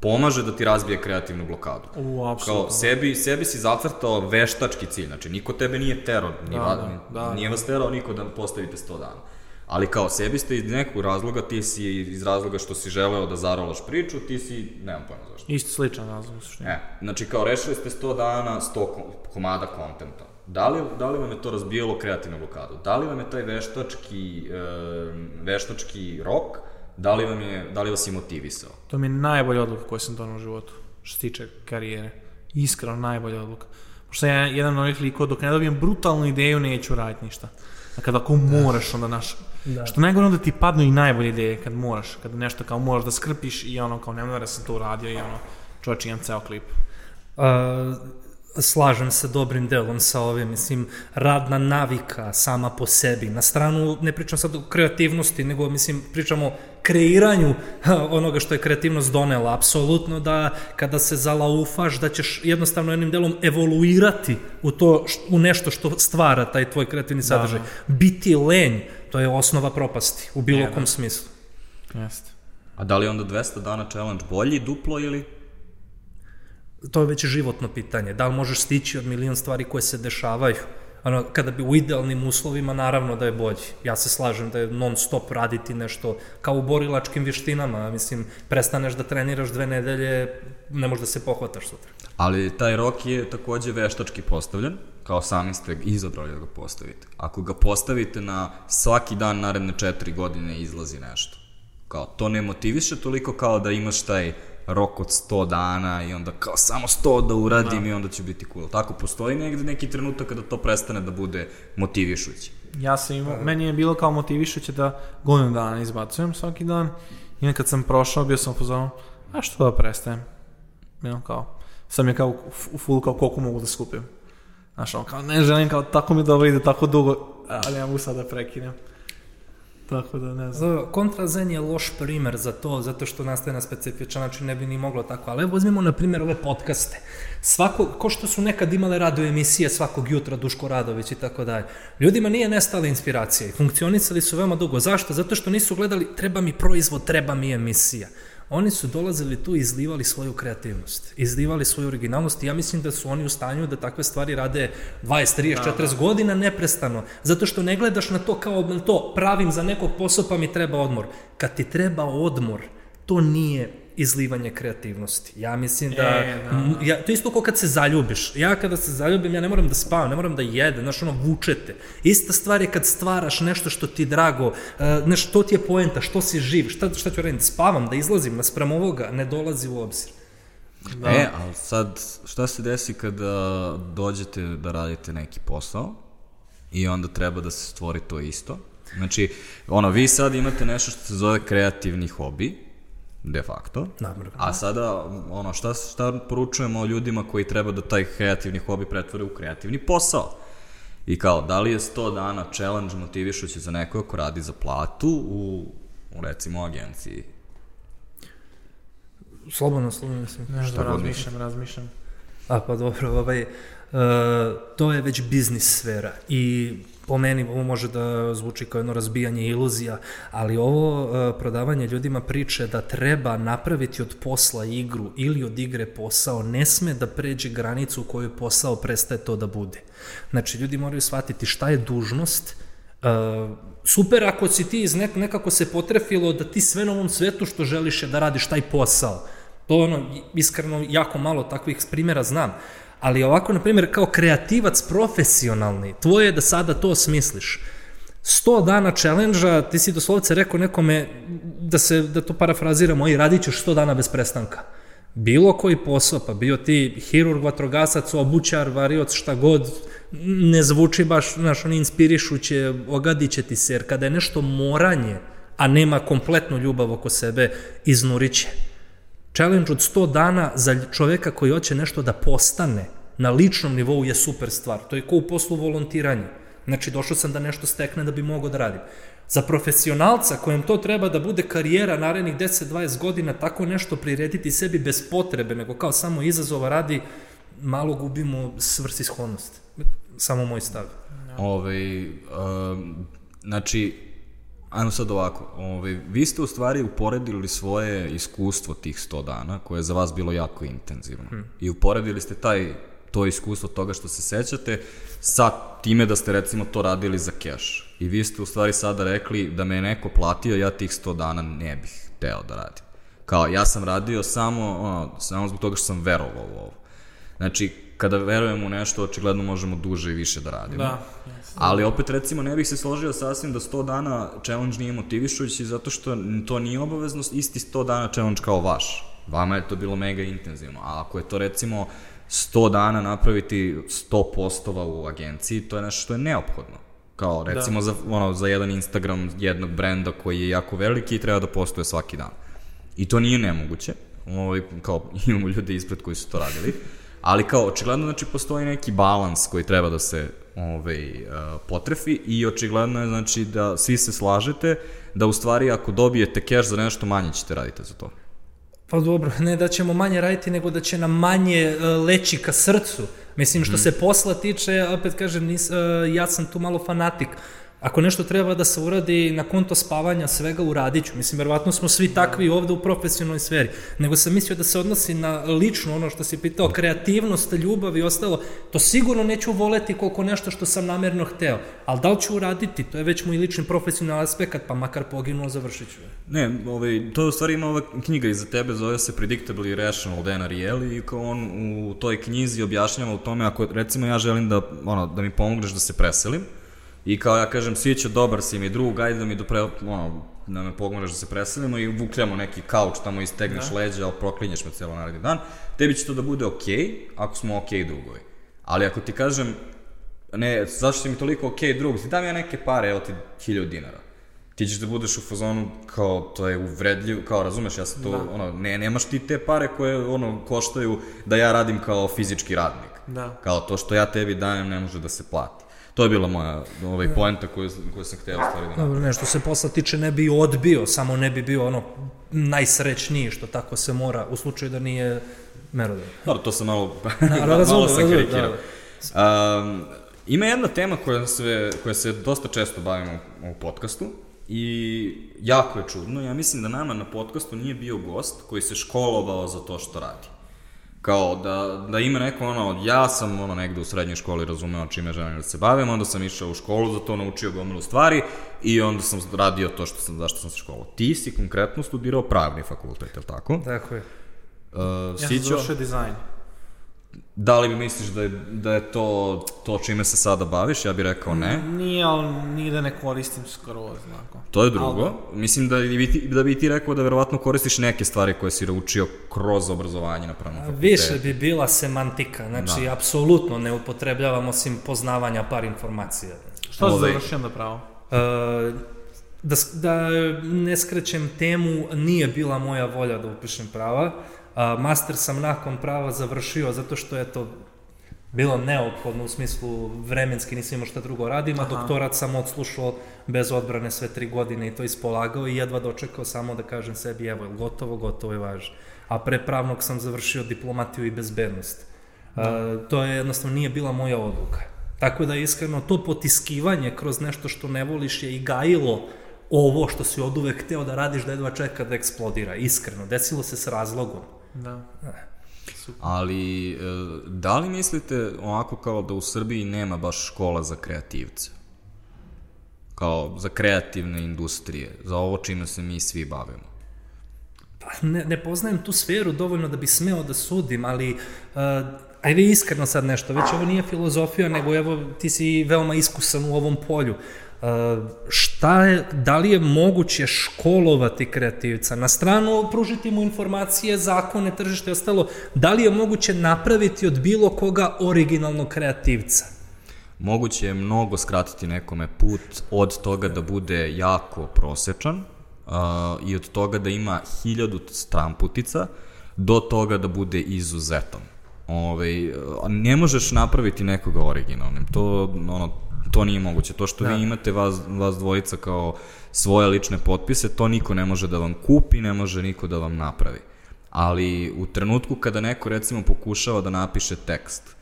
pomaže da ti razbije kreativnu blokadu? U, apsolutno. Kao sebi, sebi si zacrtao veštački cilj, znači niko tebe nije terao, ni Da, va, da, da. nije vas terao niko da postavite 100 dana. Ali kao sebi ste iz nekog razloga, ti si iz razloga što si želeo da zarolaš priču, ti si, nemam pojma zašto. Isto sličan razlog, u suštini. E, znači kao rešili ste 100 dana, 100 ko- komada kontenta. Da li, da li vam je to razbijalo kreativnu blokadu? Da li vam je taj veštački, e, veštački rok, da li, vam je, da li vas je motivisao? To mi je najbolja odluka koju sam donao u životu, što se tiče karijere. Iskreno najbolja odluka. Pošto sam ja jedan od onih likova, dok ne dobijem brutalnu ideju, neću raditi ništa. A kada ako moraš, onda naš... Da. Što najgore onda ti padnu i najbolje ideje kad moraš, kad nešto kao moraš da skrpiš i ono kao nema da sam to uradio i ono čovječ imam ceo klip. A, slažem se dobrim delom sa ovim, mislim, radna navika sama po sebi. Na stranu, ne pričam sad o kreativnosti, nego, mislim, pričamo o kreiranju onoga što je kreativnost donela. Apsolutno da kada se zalaufaš, da ćeš jednostavno jednim delom evoluirati u, to, u nešto što stvara taj tvoj kreativni sadržaj. Biti lenj, to je osnova propasti, u bilo da. kom smislu. Jeste. A da li onda 200 dana challenge bolji, duplo ili? To je već životno pitanje. Da li možeš stići od milion stvari koje se dešavaju? Ono, kada bi u idealnim uslovima, naravno da je bolji. Ja se slažem da je non stop raditi nešto kao u borilačkim vištinama. Mislim, prestaneš da treniraš dve nedelje, ne možeš da se pohvataš sutra. Ali taj rok je takođe veštački postavljen, kao sami ste izabrali da ga postavite. Ako ga postavite na svaki dan naredne četiri godine izlazi nešto. Kao, to ne motiviše toliko kao da imaš taj rok od 100 dana i onda kao samo 100 da uradim da. i onda će biti cool. Tako postoji negde neki trenutak kada to prestane da bude motivišući. Ja sam imao, meni je bilo kao motivišuće da godinu dana izbacujem svaki dan i kad sam prošao bio sam fazonu, a što da prestajem? Bilo kao, sam je kao full kao koliko mogu da skupim. Znaš, ono, kao ne želim, kao tako mi dobro ide, tako dugo, ali ne mogu sad da prekinem. Tako da ne znam. Kontrazen je loš primer za to, zato što nastaje na specifičan način, ne bi ni moglo tako. Ali evo uzmimo, na primjer, ove podcaste. Svako, ko što su nekad imale radio emisije svakog jutra, Duško Radović i tako dalje. Ljudima nije nestala inspiracija i funkcionisali su veoma dugo. Zašto? Zato što nisu gledali treba mi proizvod, treba mi emisija. Oni su dolazili tu i izlivali svoju kreativnost, izlivali svoju originalnost i ja mislim da su oni u stanju da takve stvari rade 20, 30, 40 godina neprestano, zato što ne gledaš na to kao da to pravim za nekog posla pa mi treba odmor. Kad ti treba odmor, to nije izlivanje kreativnosti. Ja mislim da, E, da. m, ja, to je isto kao kad se zaljubiš. Ja kada se zaljubim, ja ne moram da spavam, ne moram da jedem, znaš, ono, vučete. Ista stvar je kad stvaraš nešto što ti je drago, uh, znaš, to ti je poenta, što si živ, šta, šta ću raditi, spavam, da izlazim, naspram ovoga, ne dolazi u obzir. Da. E, ali sad, šta se desi kada dođete da radite neki posao i onda treba da se stvori to isto? Znači, ono, vi sad imate nešto što se zove kreativni hobi, de facto. Naravno. A sada, ono, šta, šta poručujemo ljudima koji treba da taj kreativni hobi pretvore u kreativni posao? I kao, da li je 100 dana challenge motivišući za nekoga ko radi za platu u, u recimo, agenciji? Slobodno, slobodno mislim. Ne Šta god razmišljam, razmišljam. A pa dobro, ovaj, uh, to je već biznis sfera i po meni ovo može da zvuči kao jedno razbijanje iluzija, ali ovo uh, prodavanje ljudima priče da treba napraviti od posla igru ili od igre posao, ne sme da pređe granicu u kojoj posao prestaje to da bude. Znači, ljudi moraju shvatiti šta je dužnost, Uh, super ako si ti iz nek, nekako se potrefilo da ti sve na ovom svetu što želiš je da radiš taj posao. To ono, iskreno, jako malo takvih primjera znam. Ali ovako, na primjer, kao kreativac profesionalni, tvoje je da sada to smisliš. 100 dana challenge-a, ti si doslovce rekao nekome, da, se, da to parafraziramo, i radit ćeš 100 dana bez prestanka. Bilo koji posao, pa bio ti hirurg, vatrogasac, obućar, varioc, šta god, ne zvuči baš, znaš, oni inspirišuće, ogadit će ti se, jer kada je nešto moranje, a nema kompletnu ljubav oko sebe, iznuriće. Challenge od 100 dana za čoveka koji hoće nešto da postane na ličnom nivou je super stvar. To je kao u poslu volontiranja. Znači, došao sam da nešto stekne da bi mogao da radim. Za profesionalca kojem to treba da bude karijera narednih 10-20 godina, tako nešto prirediti sebi bez potrebe, nego kao samo izazova radi, malo gubimo svrsishodnost. Samo moj stav. Ove, um, znači, ajmo sad ovako, ove, vi ste u stvari uporedili svoje iskustvo tih 100 dana, koje je za vas bilo jako intenzivno. Hmm. I uporedili ste taj, to iskustvo toga što se sećate sa time da ste recimo to radili za keš. I vi ste u stvari sada rekli da me je neko platio, ja tih 100 dana ne bih teo da radim. Kao, ja sam radio samo, ono, samo zbog toga što sam verovao u ovo. Znači, kada verujemo u nešto, očigledno možemo duže i više da radimo. Da. Ali opet recimo ne bih se složio sasvim da 100 dana challenge nije motivišujući zato što to nije obaveznost isti 100 dana challenge kao vaš. Vama je to bilo mega intenzivno, a ako je to recimo 100 dana napraviti 100 postova u agenciji, to je nešto što je neophodno. Kao recimo da. za, ono, za jedan Instagram jednog brenda koji je jako veliki i treba da postuje svaki dan. I to nije nemoguće. Ovaj, kao imamo ljude ispred koji su to radili. Ali kao, očigledno, znači, postoji neki balans koji treba da se ovaj, uh, potrefi i očigledno je, znači, da svi se slažete da u stvari ako dobijete keš za nešto manje ćete raditi za to. Pa dobro, ne da ćemo manje raditi, nego da će nam manje uh, leći ka srcu. Mislim, što mm. se posla tiče, opet kažem, nis, uh, ja sam tu malo fanatik. Ako nešto treba da se uradi na konto spavanja, svega uradit ću. Mislim, verovatno smo svi takvi ovde u profesionalnoj sferi. Nego sam mislio da se odnosi na lično ono što si pitao, kreativnost, ljubav i ostalo. To sigurno neću voleti koliko nešto što sam namerno hteo. Ali da li ću uraditi, to je već moj lični profesionalni aspekt, pa makar poginuo, završit ću. Ne, ovaj, to je u stvari ima ova knjiga iza tebe, zove se Predictable Irrational Dana Rieli i kao on u toj knjizi objašnjava u tome, ako recimo ja želim da, ono, da mi pomogneš da se preselim, I kao ja kažem, Sviće, dobar si mi drug, ajde da mi dopre, ono, da me pomogneš da se preselimo i vukljamo neki kauč, tamo istegneš da. leđa, ali proklinješ me cijelo naredni dan. Tebi će to da bude okej, okay, ako smo okej okay drugovi. Ali ako ti kažem, ne, zašto si mi toliko okej okay drug, ti dam ja neke pare, evo ti hiljadu dinara. Ti ćeš da budeš u fazonu kao to je uvredljivo, kao razumeš, ja sam to, da. ono, ne, nemaš ti te pare koje, ono, koštaju da ja radim kao fizički radnik. Da. Kao to što ja tebi dajem ne može da se plati. To je bila moja ovaj, poenta koju, koju sam hteo stvari da Dobro, nešto se posla tiče ne bi odbio, samo ne bi bio ono najsrećniji što tako se mora u slučaju da nije merodavan. Dobro, to sam malo, Na, malo sam karikirao. Da. Um, ima jedna tema koja se, koja se dosta često bavimo u podcastu i jako je čudno. Ja mislim da nama na podcastu nije bio gost koji se školovao za to što radi. Kao da, da ima neko ono, ja sam ono negde u srednjoj školi razumeo čime želim da se bavim, onda sam išao u školu, za to naučio gomilu stvari i onda sam radio to što sam, zašto sam se školao. Ti si konkretno studirao pravni fakultet, je li tako? Tako je. Uh, Ja sam završio dizajn. Da li misliš da je, da je to, to čime se sada baviš? Ja bih rekao ne. Nije, ali nigde ne koristim skroz, znako. To je drugo. Mislim da bi, ti, da bi ti rekao da verovatno koristiš neke stvari koje si naučio kroz obrazovanje na pravnom fakultetu. Više bi bila semantika, znači da. apsolutno ne upotrebljavam osim poznavanja par informacija. Što si Ovaj- završio da pravo? E, da, da ne skrećem temu, nije bila moja volja da upišem prava. A, master sam nakon prava završio zato što je to bilo neophodno u smislu vremenski nisam imao šta drugo radim, a Aha. doktorat sam odslušao bez odbrane sve tri godine i to ispolagao i jedva dočekao samo da kažem sebi evo je gotovo, gotovo je važ. A pre pravnog sam završio diplomatiju i bezbednost. A, to je jednostavno nije bila moja odluka. Tako da iskreno to potiskivanje kroz nešto što ne voliš je i gajilo ovo što si od uvek hteo da radiš da jedva čeka da eksplodira. Iskreno, desilo se s razlogom. Da. Ali, e, da li mislite ovako kao da u Srbiji nema baš škola za kreativce? Kao za kreativne industrije, za ovo čime se mi svi bavimo. Pa ne, ne poznajem tu sferu dovoljno da bi smeo da sudim, ali uh, ajde iskreno sad nešto, već ovo nije filozofija, nego evo ti si veoma iskusan u ovom polju. Uh, šta je, da li je moguće školovati kreativca? Na stranu pružiti mu informacije, zakone, tržište i ostalo, da li je moguće napraviti od bilo koga originalnog kreativca? Moguće je mnogo skratiti nekome put od toga da bude jako prosečan uh, i od toga da ima hiljadu stramputica do toga da bude izuzetan. Ove, ne možeš napraviti nekoga originalnim. To, ono, to nije moguće. To što da. vi imate vas, vas dvojica kao svoje lične potpise, to niko ne može da vam kupi, ne može niko da vam napravi. Ali u trenutku kada neko recimo pokušava da napiše tekst,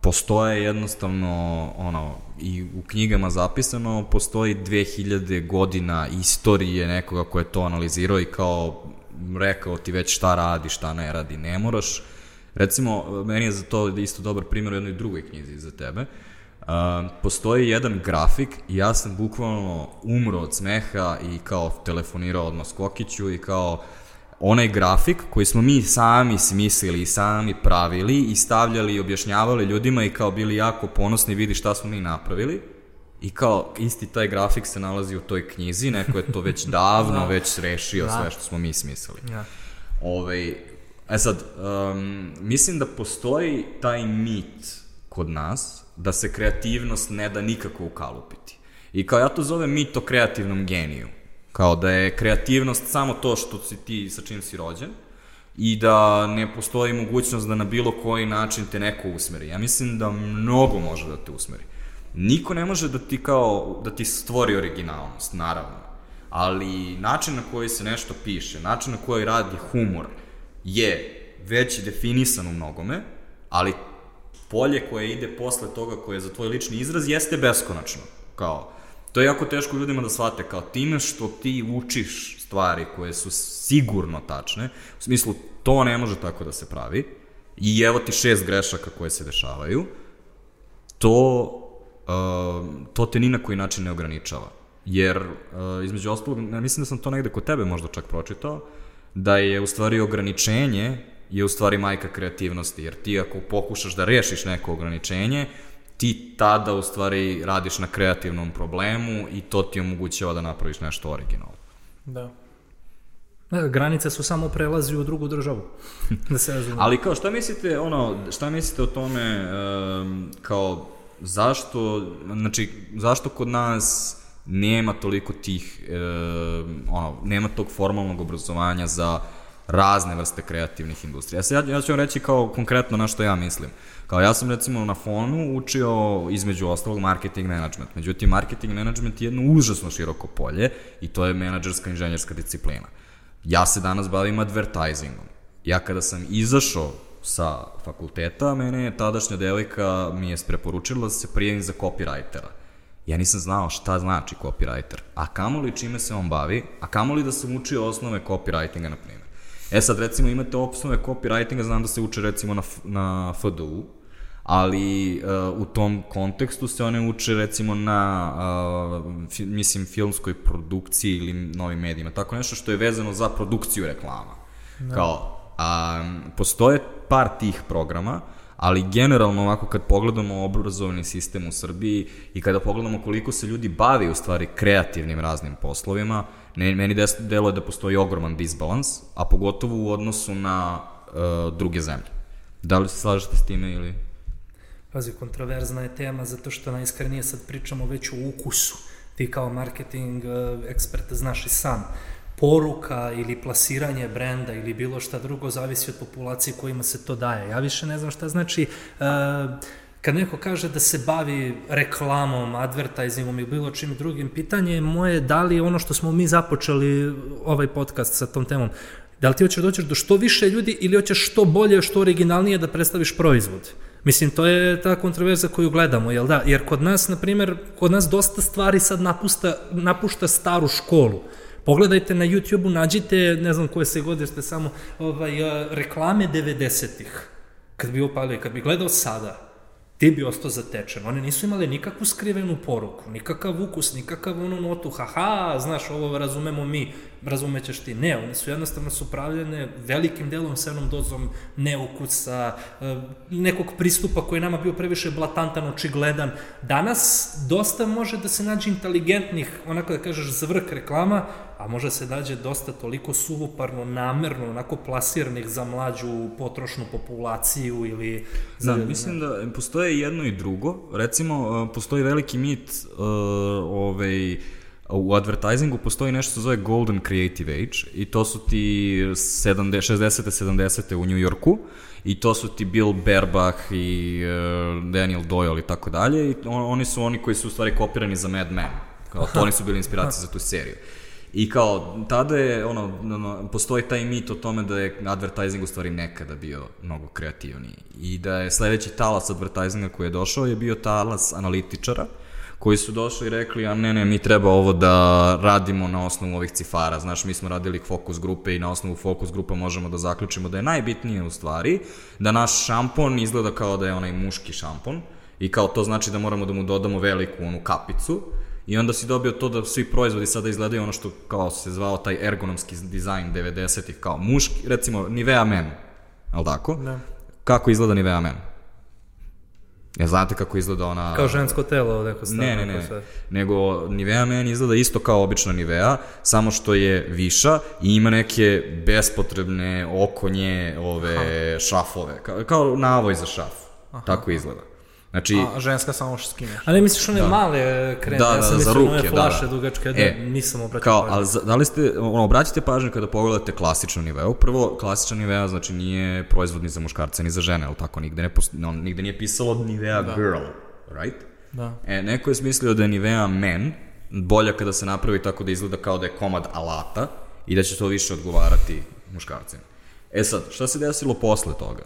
postoje jednostavno ono i u knjigama zapisano postoji 2000 godina istorije nekoga ko je to analizirao i kao rekao ti već šta radi, šta ne radi, ne moraš recimo meni je za to isto dobar primjer u jednoj drugoj knjizi za tebe uh, postoji jedan grafik i ja sam bukvalno umro od smeha i kao telefonirao odmah Skokiću i kao onaj grafik koji smo mi sami smislili i sami pravili i stavljali i objašnjavali ljudima i kao bili jako ponosni vidi šta smo mi napravili i kao isti taj grafik se nalazi u toj knjizi, neko je to već davno već rešio Da. sve što smo mi smislili. Ja. Ovaj, e sad, um, mislim da postoji taj mit kod nas da se kreativnost ne da nikako ukalupiti. I kao ja to zovem mit o kreativnom geniju. Kao da je kreativnost samo to što si ti, sa čim si rođen i da ne postoji mogućnost da na bilo koji način te neko usmeri. Ja mislim da mnogo može da te usmeri. Niko ne može da ti kao, da ti stvori originalnost, naravno. Ali način na koji se nešto piše, način na koji radi humor je već definisan u mnogome, ali polje koje ide posle toga koje je za tvoj lični izraz jeste beskonačno. Kao, to je jako teško ljudima da shvate, kao time što ti učiš stvari koje su sigurno tačne, u smislu to ne može tako da se pravi, i evo ti šest grešaka koje se dešavaju, to, uh, to te ni na koji način ne ograničava. Jer, uh, između ostalog, mislim da sam to negde kod tebe možda čak pročitao, da je u stvari ograničenje je u stvari majka kreativnosti, jer ti ako pokušaš da rešiš neko ograničenje, ti tada u stvari radiš na kreativnom problemu i to ti omogućava da napraviš nešto originalno. Da. Da, granice su samo prelazi u drugu državu. da se razumije. Ali kao šta mislite, ono, šta mislite o tome um, kao zašto, znači, zašto kod nas nema toliko tih, um, ono, nema tog formalnog obrazovanja za razne vrste kreativnih industrija. Ja, se- ja, ja ću vam reći kao konkretno na što ja mislim. Kao ja sam recimo na fonu učio između ostalog marketing management. Međutim, marketing management je jedno užasno široko polje i to je menadžerska inženjerska disciplina. Ja se danas bavim advertisingom. Ja kada sam izašao sa fakulteta, mene je tadašnja devojka mi je preporučila da se prijavim za copywritera. Ja nisam znao šta znači copywriter, a kamoli čime se on bavi, a kamoli da sam učio osnove copywritinga, na primjer. E sad, recimo, imate osnove copywritinga, znam da se uče recimo na, na FDU, ali uh, u tom kontekstu se one uče recimo na, uh, fi, mislim, filmskoj produkciji ili novim medijima, tako nešto što je vezano za produkciju reklama. Da. Kao, um, postoje par tih programa, ali generalno ovako kad pogledamo obrazovni sistem u Srbiji i kada pogledamo koliko se ljudi bavi u stvari kreativnim raznim poslovima, ne, meni des, deluje da postoji ogroman disbalans, a pogotovo u odnosu na uh, druge zemlje. Da li se slažete s time ili... Pazi, kontroverzna je tema zato što najiskrenije sad pričamo već o ukusu. Ti kao marketing uh, ekspert znaš i sam. Poruka ili plasiranje brenda ili bilo šta drugo zavisi od populacije kojima se to daje. Ja više ne znam šta znači uh, kad neko kaže da se bavi reklamom, advertisingom i bilo čim drugim, pitanje je moje da li ono što smo mi započeli ovaj podcast sa tom temom, da li ti hoćeš doći do što više ljudi ili hoćeš što bolje, što originalnije da predstaviš proizvod? Mislim, to je ta kontroverza koju gledamo, jel da? Jer kod nas, na primjer, kod nas dosta stvari sad napusta, napušta staru školu. Pogledajte na YouTube-u, nađite, ne znam koje se godište, samo ovaj, reklame 90-ih. Kad bi opalio, kad bi gledao sada, ti bi ostao zatečen. One nisu imale nikakvu skrivenu poruku, nikakav ukus, nikakav onu notu, haha, znaš, ovo razumemo mi, razumećeš ti. Ne, one su jednostavno su upravljene velikim delom sa jednom dozom neukusa, nekog pristupa koji je nama bio previše blatantan, očigledan. Danas dosta može da se nađe inteligentnih, onako da kažeš, zvrk reklama, a može se dađe dosta toliko suvoparno, namerno, onako plasiranih za mlađu potrošnu populaciju ili... Za, da, mislim da postoje jedno i drugo. Recimo, postoji veliki mit uh, ovaj, u advertisingu postoji nešto što zove Golden Creative Age i to su ti 70, 60. 70. u New Yorku i to su ti Bill Berbach i uh, Daniel Doyle i tako dalje i on, oni su oni koji su u stvari kopirani za Mad Men. Kao, to oni su bili inspiracije za tu seriju. I kao, tada je, ono, postoji taj mit o tome da je advertising u stvari nekada bio mnogo kreativniji. I da je sledeći talas advertisinga koji je došao je bio talas analitičara, koji su došli i rekli, a ne, ne, mi treba ovo da radimo na osnovu ovih cifara. Znaš, mi smo radili fokus grupe i na osnovu fokus grupa možemo da zaključimo da je najbitnije u stvari da naš šampon izgleda kao da je onaj muški šampon i kao to znači da moramo da mu dodamo veliku onu kapicu I onda si dobio to da svi proizvodi sada izgledaju ono što kao se zvao taj ergonomski dizajn 90-ih, kao muški, recimo Nivea Men, ali tako? Da. Kako izgleda Nivea Men? Ja znate kako izgleda ona... Kao žensko telo, neko stavno. Ne, ne, ne, sve. nego Nivea Men izgleda isto kao obična Nivea, samo što je viša i ima neke bespotrebne okonje, ove, Aha. šrafove, kao, kao navoj za šraf. Aha. Tako izgleda. Znači, a ženska samo što skineš. A ne misliš one da. male kreme, da, ja sam da, za ruke, one flaše da, da. dugačke, da, e, nisam obratio kao, pažnju. Ali, da li ste, ono, obraćate pažnju kada pogledate klasičnu niveu. Prvo, klasična nivea znači nije proizvod ni za muškarce, ni za žene, ali tako, nigde, ne, no, nigde nije pisalo nivea da. girl, right? Da. E, neko je smislio da je nivea men bolja kada se napravi tako da izgleda kao da je komad alata i da će to više odgovarati muškarcima. E sad, šta se desilo posle toga?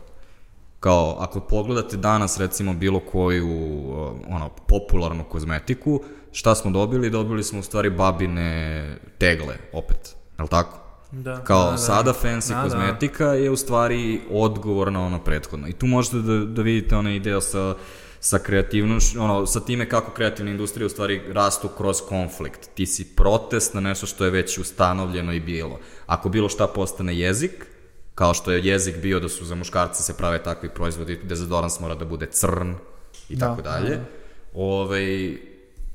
Kao ako pogledate danas recimo bilo koju uh, ono popularnu kozmetiku, šta smo dobili? Dobili smo u stvari babine tegle opet. Je tako? Da, Kao da, da, sada fancy da, kozmetika da. je u stvari odgovor na ono prethodno. I tu možete da, da vidite onaj ideo sa sa kreativnoš, ono, sa time kako kreativna industrija u stvari rastu kroz konflikt. Ti si protest na nešto što je već ustanovljeno i bilo. Ako bilo šta postane jezik, kao što je jezik bio da su za muškarce se prave takvi proizvodi, dezodorans mora da bude crn i da, tako dalje. Da. Ovaj,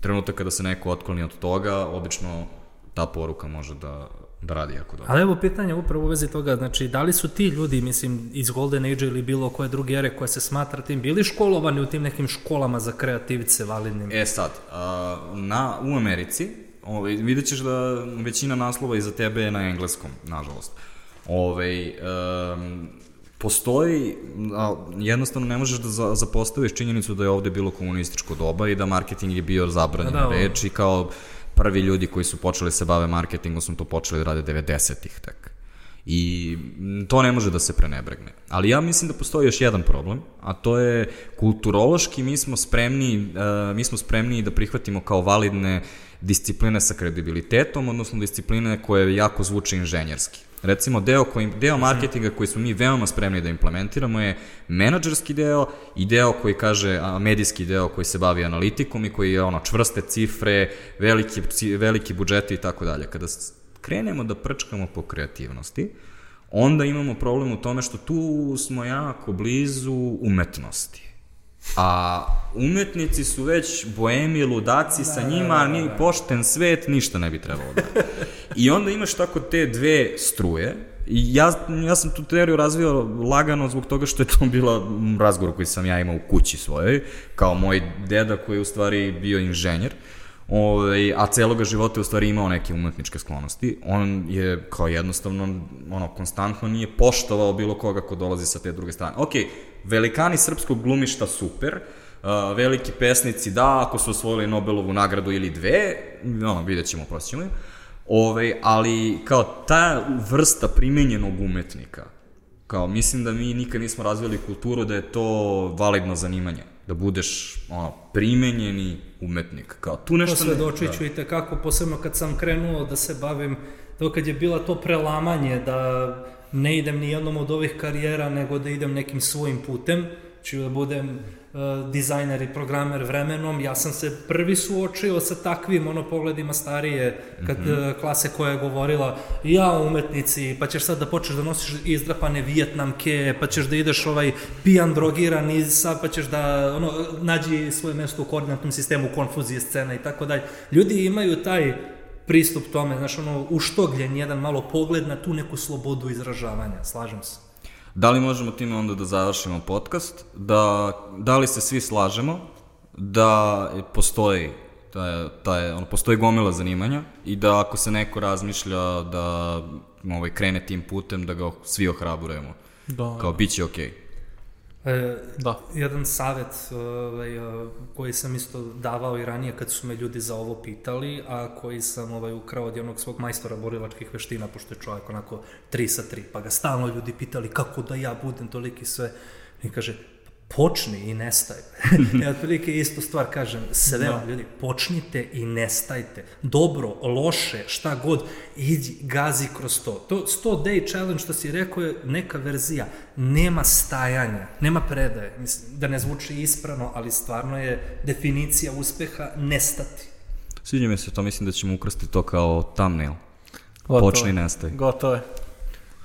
trenutak kada se neko otkloni od toga, obično ta poruka može da, da radi jako dobro. Ali evo pitanje upravo u vezi toga, znači da li su ti ljudi, mislim, iz Golden Age ili bilo koje druge ere koje se smatra tim, bili školovani u tim nekim školama za kreativce validnim? E sad, a, na, u Americi, ovaj, vidjet ćeš da većina naslova iza tebe je na engleskom, nažalost. Ove, um, postoji, a, jednostavno ne možeš da zapostaviš činjenicu da je ovde bilo komunističko doba i da marketing je bio zabranjena da, da, reč i kao prvi ljudi koji su počeli se bave marketingom su to počeli da rade 90-ih tek. I to ne može da se prenebregne. Ali ja mislim da postoji još jedan problem, a to je kulturološki mi smo spremni, uh, mi smo spremni da prihvatimo kao validne discipline sa kredibilitetom, odnosno discipline koje jako zvuče inženjerski. Recimo, deo, koji, deo marketinga koji smo mi veoma spremni da implementiramo je menadžerski deo i deo koji kaže, a, medijski deo koji se bavi analitikom i koji je ono čvrste cifre, veliki, veliki budžeti i tako dalje. Kada krenemo da prčkamo po kreativnosti, onda imamo problem u tome što tu smo jako blizu umetnosti. A umetnici su već boemi, ludaci, sa njima ni pošten svet ništa ne bi trebalo da. I onda imaš tako te dve struje, I ja, ja sam tu teoriju razvio lagano zbog toga što je to bila razgovor koji sam ja imao u kući svojoj, kao moj deda koji je u stvari bio inženjer, ovaj, a celoga života je u stvari imao neke umetničke sklonosti. On je kao jednostavno, ono, konstantno nije poštovao bilo koga ko dolazi sa te druge strane. Ok, velikani srpskog glumišta super, Uh, veliki pesnici da, ako su osvojili Nobelovu nagradu ili dve, ono, vidjet ćemo, prosit ćemo ju. Ove, ali kao ta vrsta primenjenog umetnika, kao mislim da mi nikad nismo razvili kulturu da je to validno zanimanje, da budeš ono, primenjeni umetnik. Kao tu nešto... ne- Posvedočit ću i tekako, posebno kad sam krenuo da se bavim, to kad je bila to prelamanje, da ne idem ni jednom od ovih karijera, nego da idem nekim svojim putem, ću da budem uh, dizajner i programer vremenom, ja sam se prvi suočio sa takvim ono pogledima starije kad, mm -hmm. klase koja je govorila ja umetnici, pa ćeš sad da počneš da nosiš izdrapane vijetnamke, pa ćeš da ideš ovaj pijan drogiran i sad pa ćeš da ono, nađi svoje mesto u koordinatnom sistemu konfuzije scena i tako dalje. Ljudi imaju taj pristup tome, znaš, ono, uštogljen jedan malo pogled na tu neku slobodu izražavanja, slažem se. Da li možemo time onda da završimo podcast? Da, da li se svi slažemo da postoji taj, taj, ono, postoji gomila zanimanja i da ako se neko razmišlja da ovaj, krene tim putem, da ga svi ohraburujemo. Da, Kao, bit će okej. E, da. jedan savet ovaj, a, koji sam isto davao i ranije kad su me ljudi za ovo pitali, a koji sam ovaj, ukrao od jednog svog majstora borilačkih veština, pošto je čovjek onako 3 sa 3, pa ga stalno ljudi pitali kako da ja budem toliki sve. I kaže, počni i nestaj. ja otprilike istu stvar kažem, sve Da. ljudi, počnite i nestajte. Dobro, loše, šta god, idi, gazi kroz to. To 100 day challenge što si rekao je neka verzija, nema stajanja, nema predaje. Mislim, da ne zvuči ispravno, ali stvarno je definicija uspeha nestati. Sviđa mi se to, mislim da ćemo ukrsti to kao thumbnail. Gotovo Počni i nestaj. Gotovo je.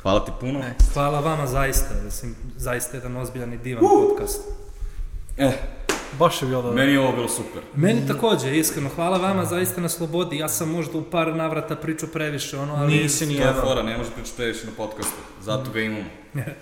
Hvala ti puno. Hvala vama zaista, mislim, zaista jedan ozbiljan i divan podcast. Eh, Baš je bilo dobro. meni je ovo bilo super. Meni takođe, iskreno, hvala vama zaista na slobodi. Ja sam možda u par navrata pričao previše, ono, ali... Nisi ni To je jedan. fora, ne može pričati previše na podcastu, zato ga imamo.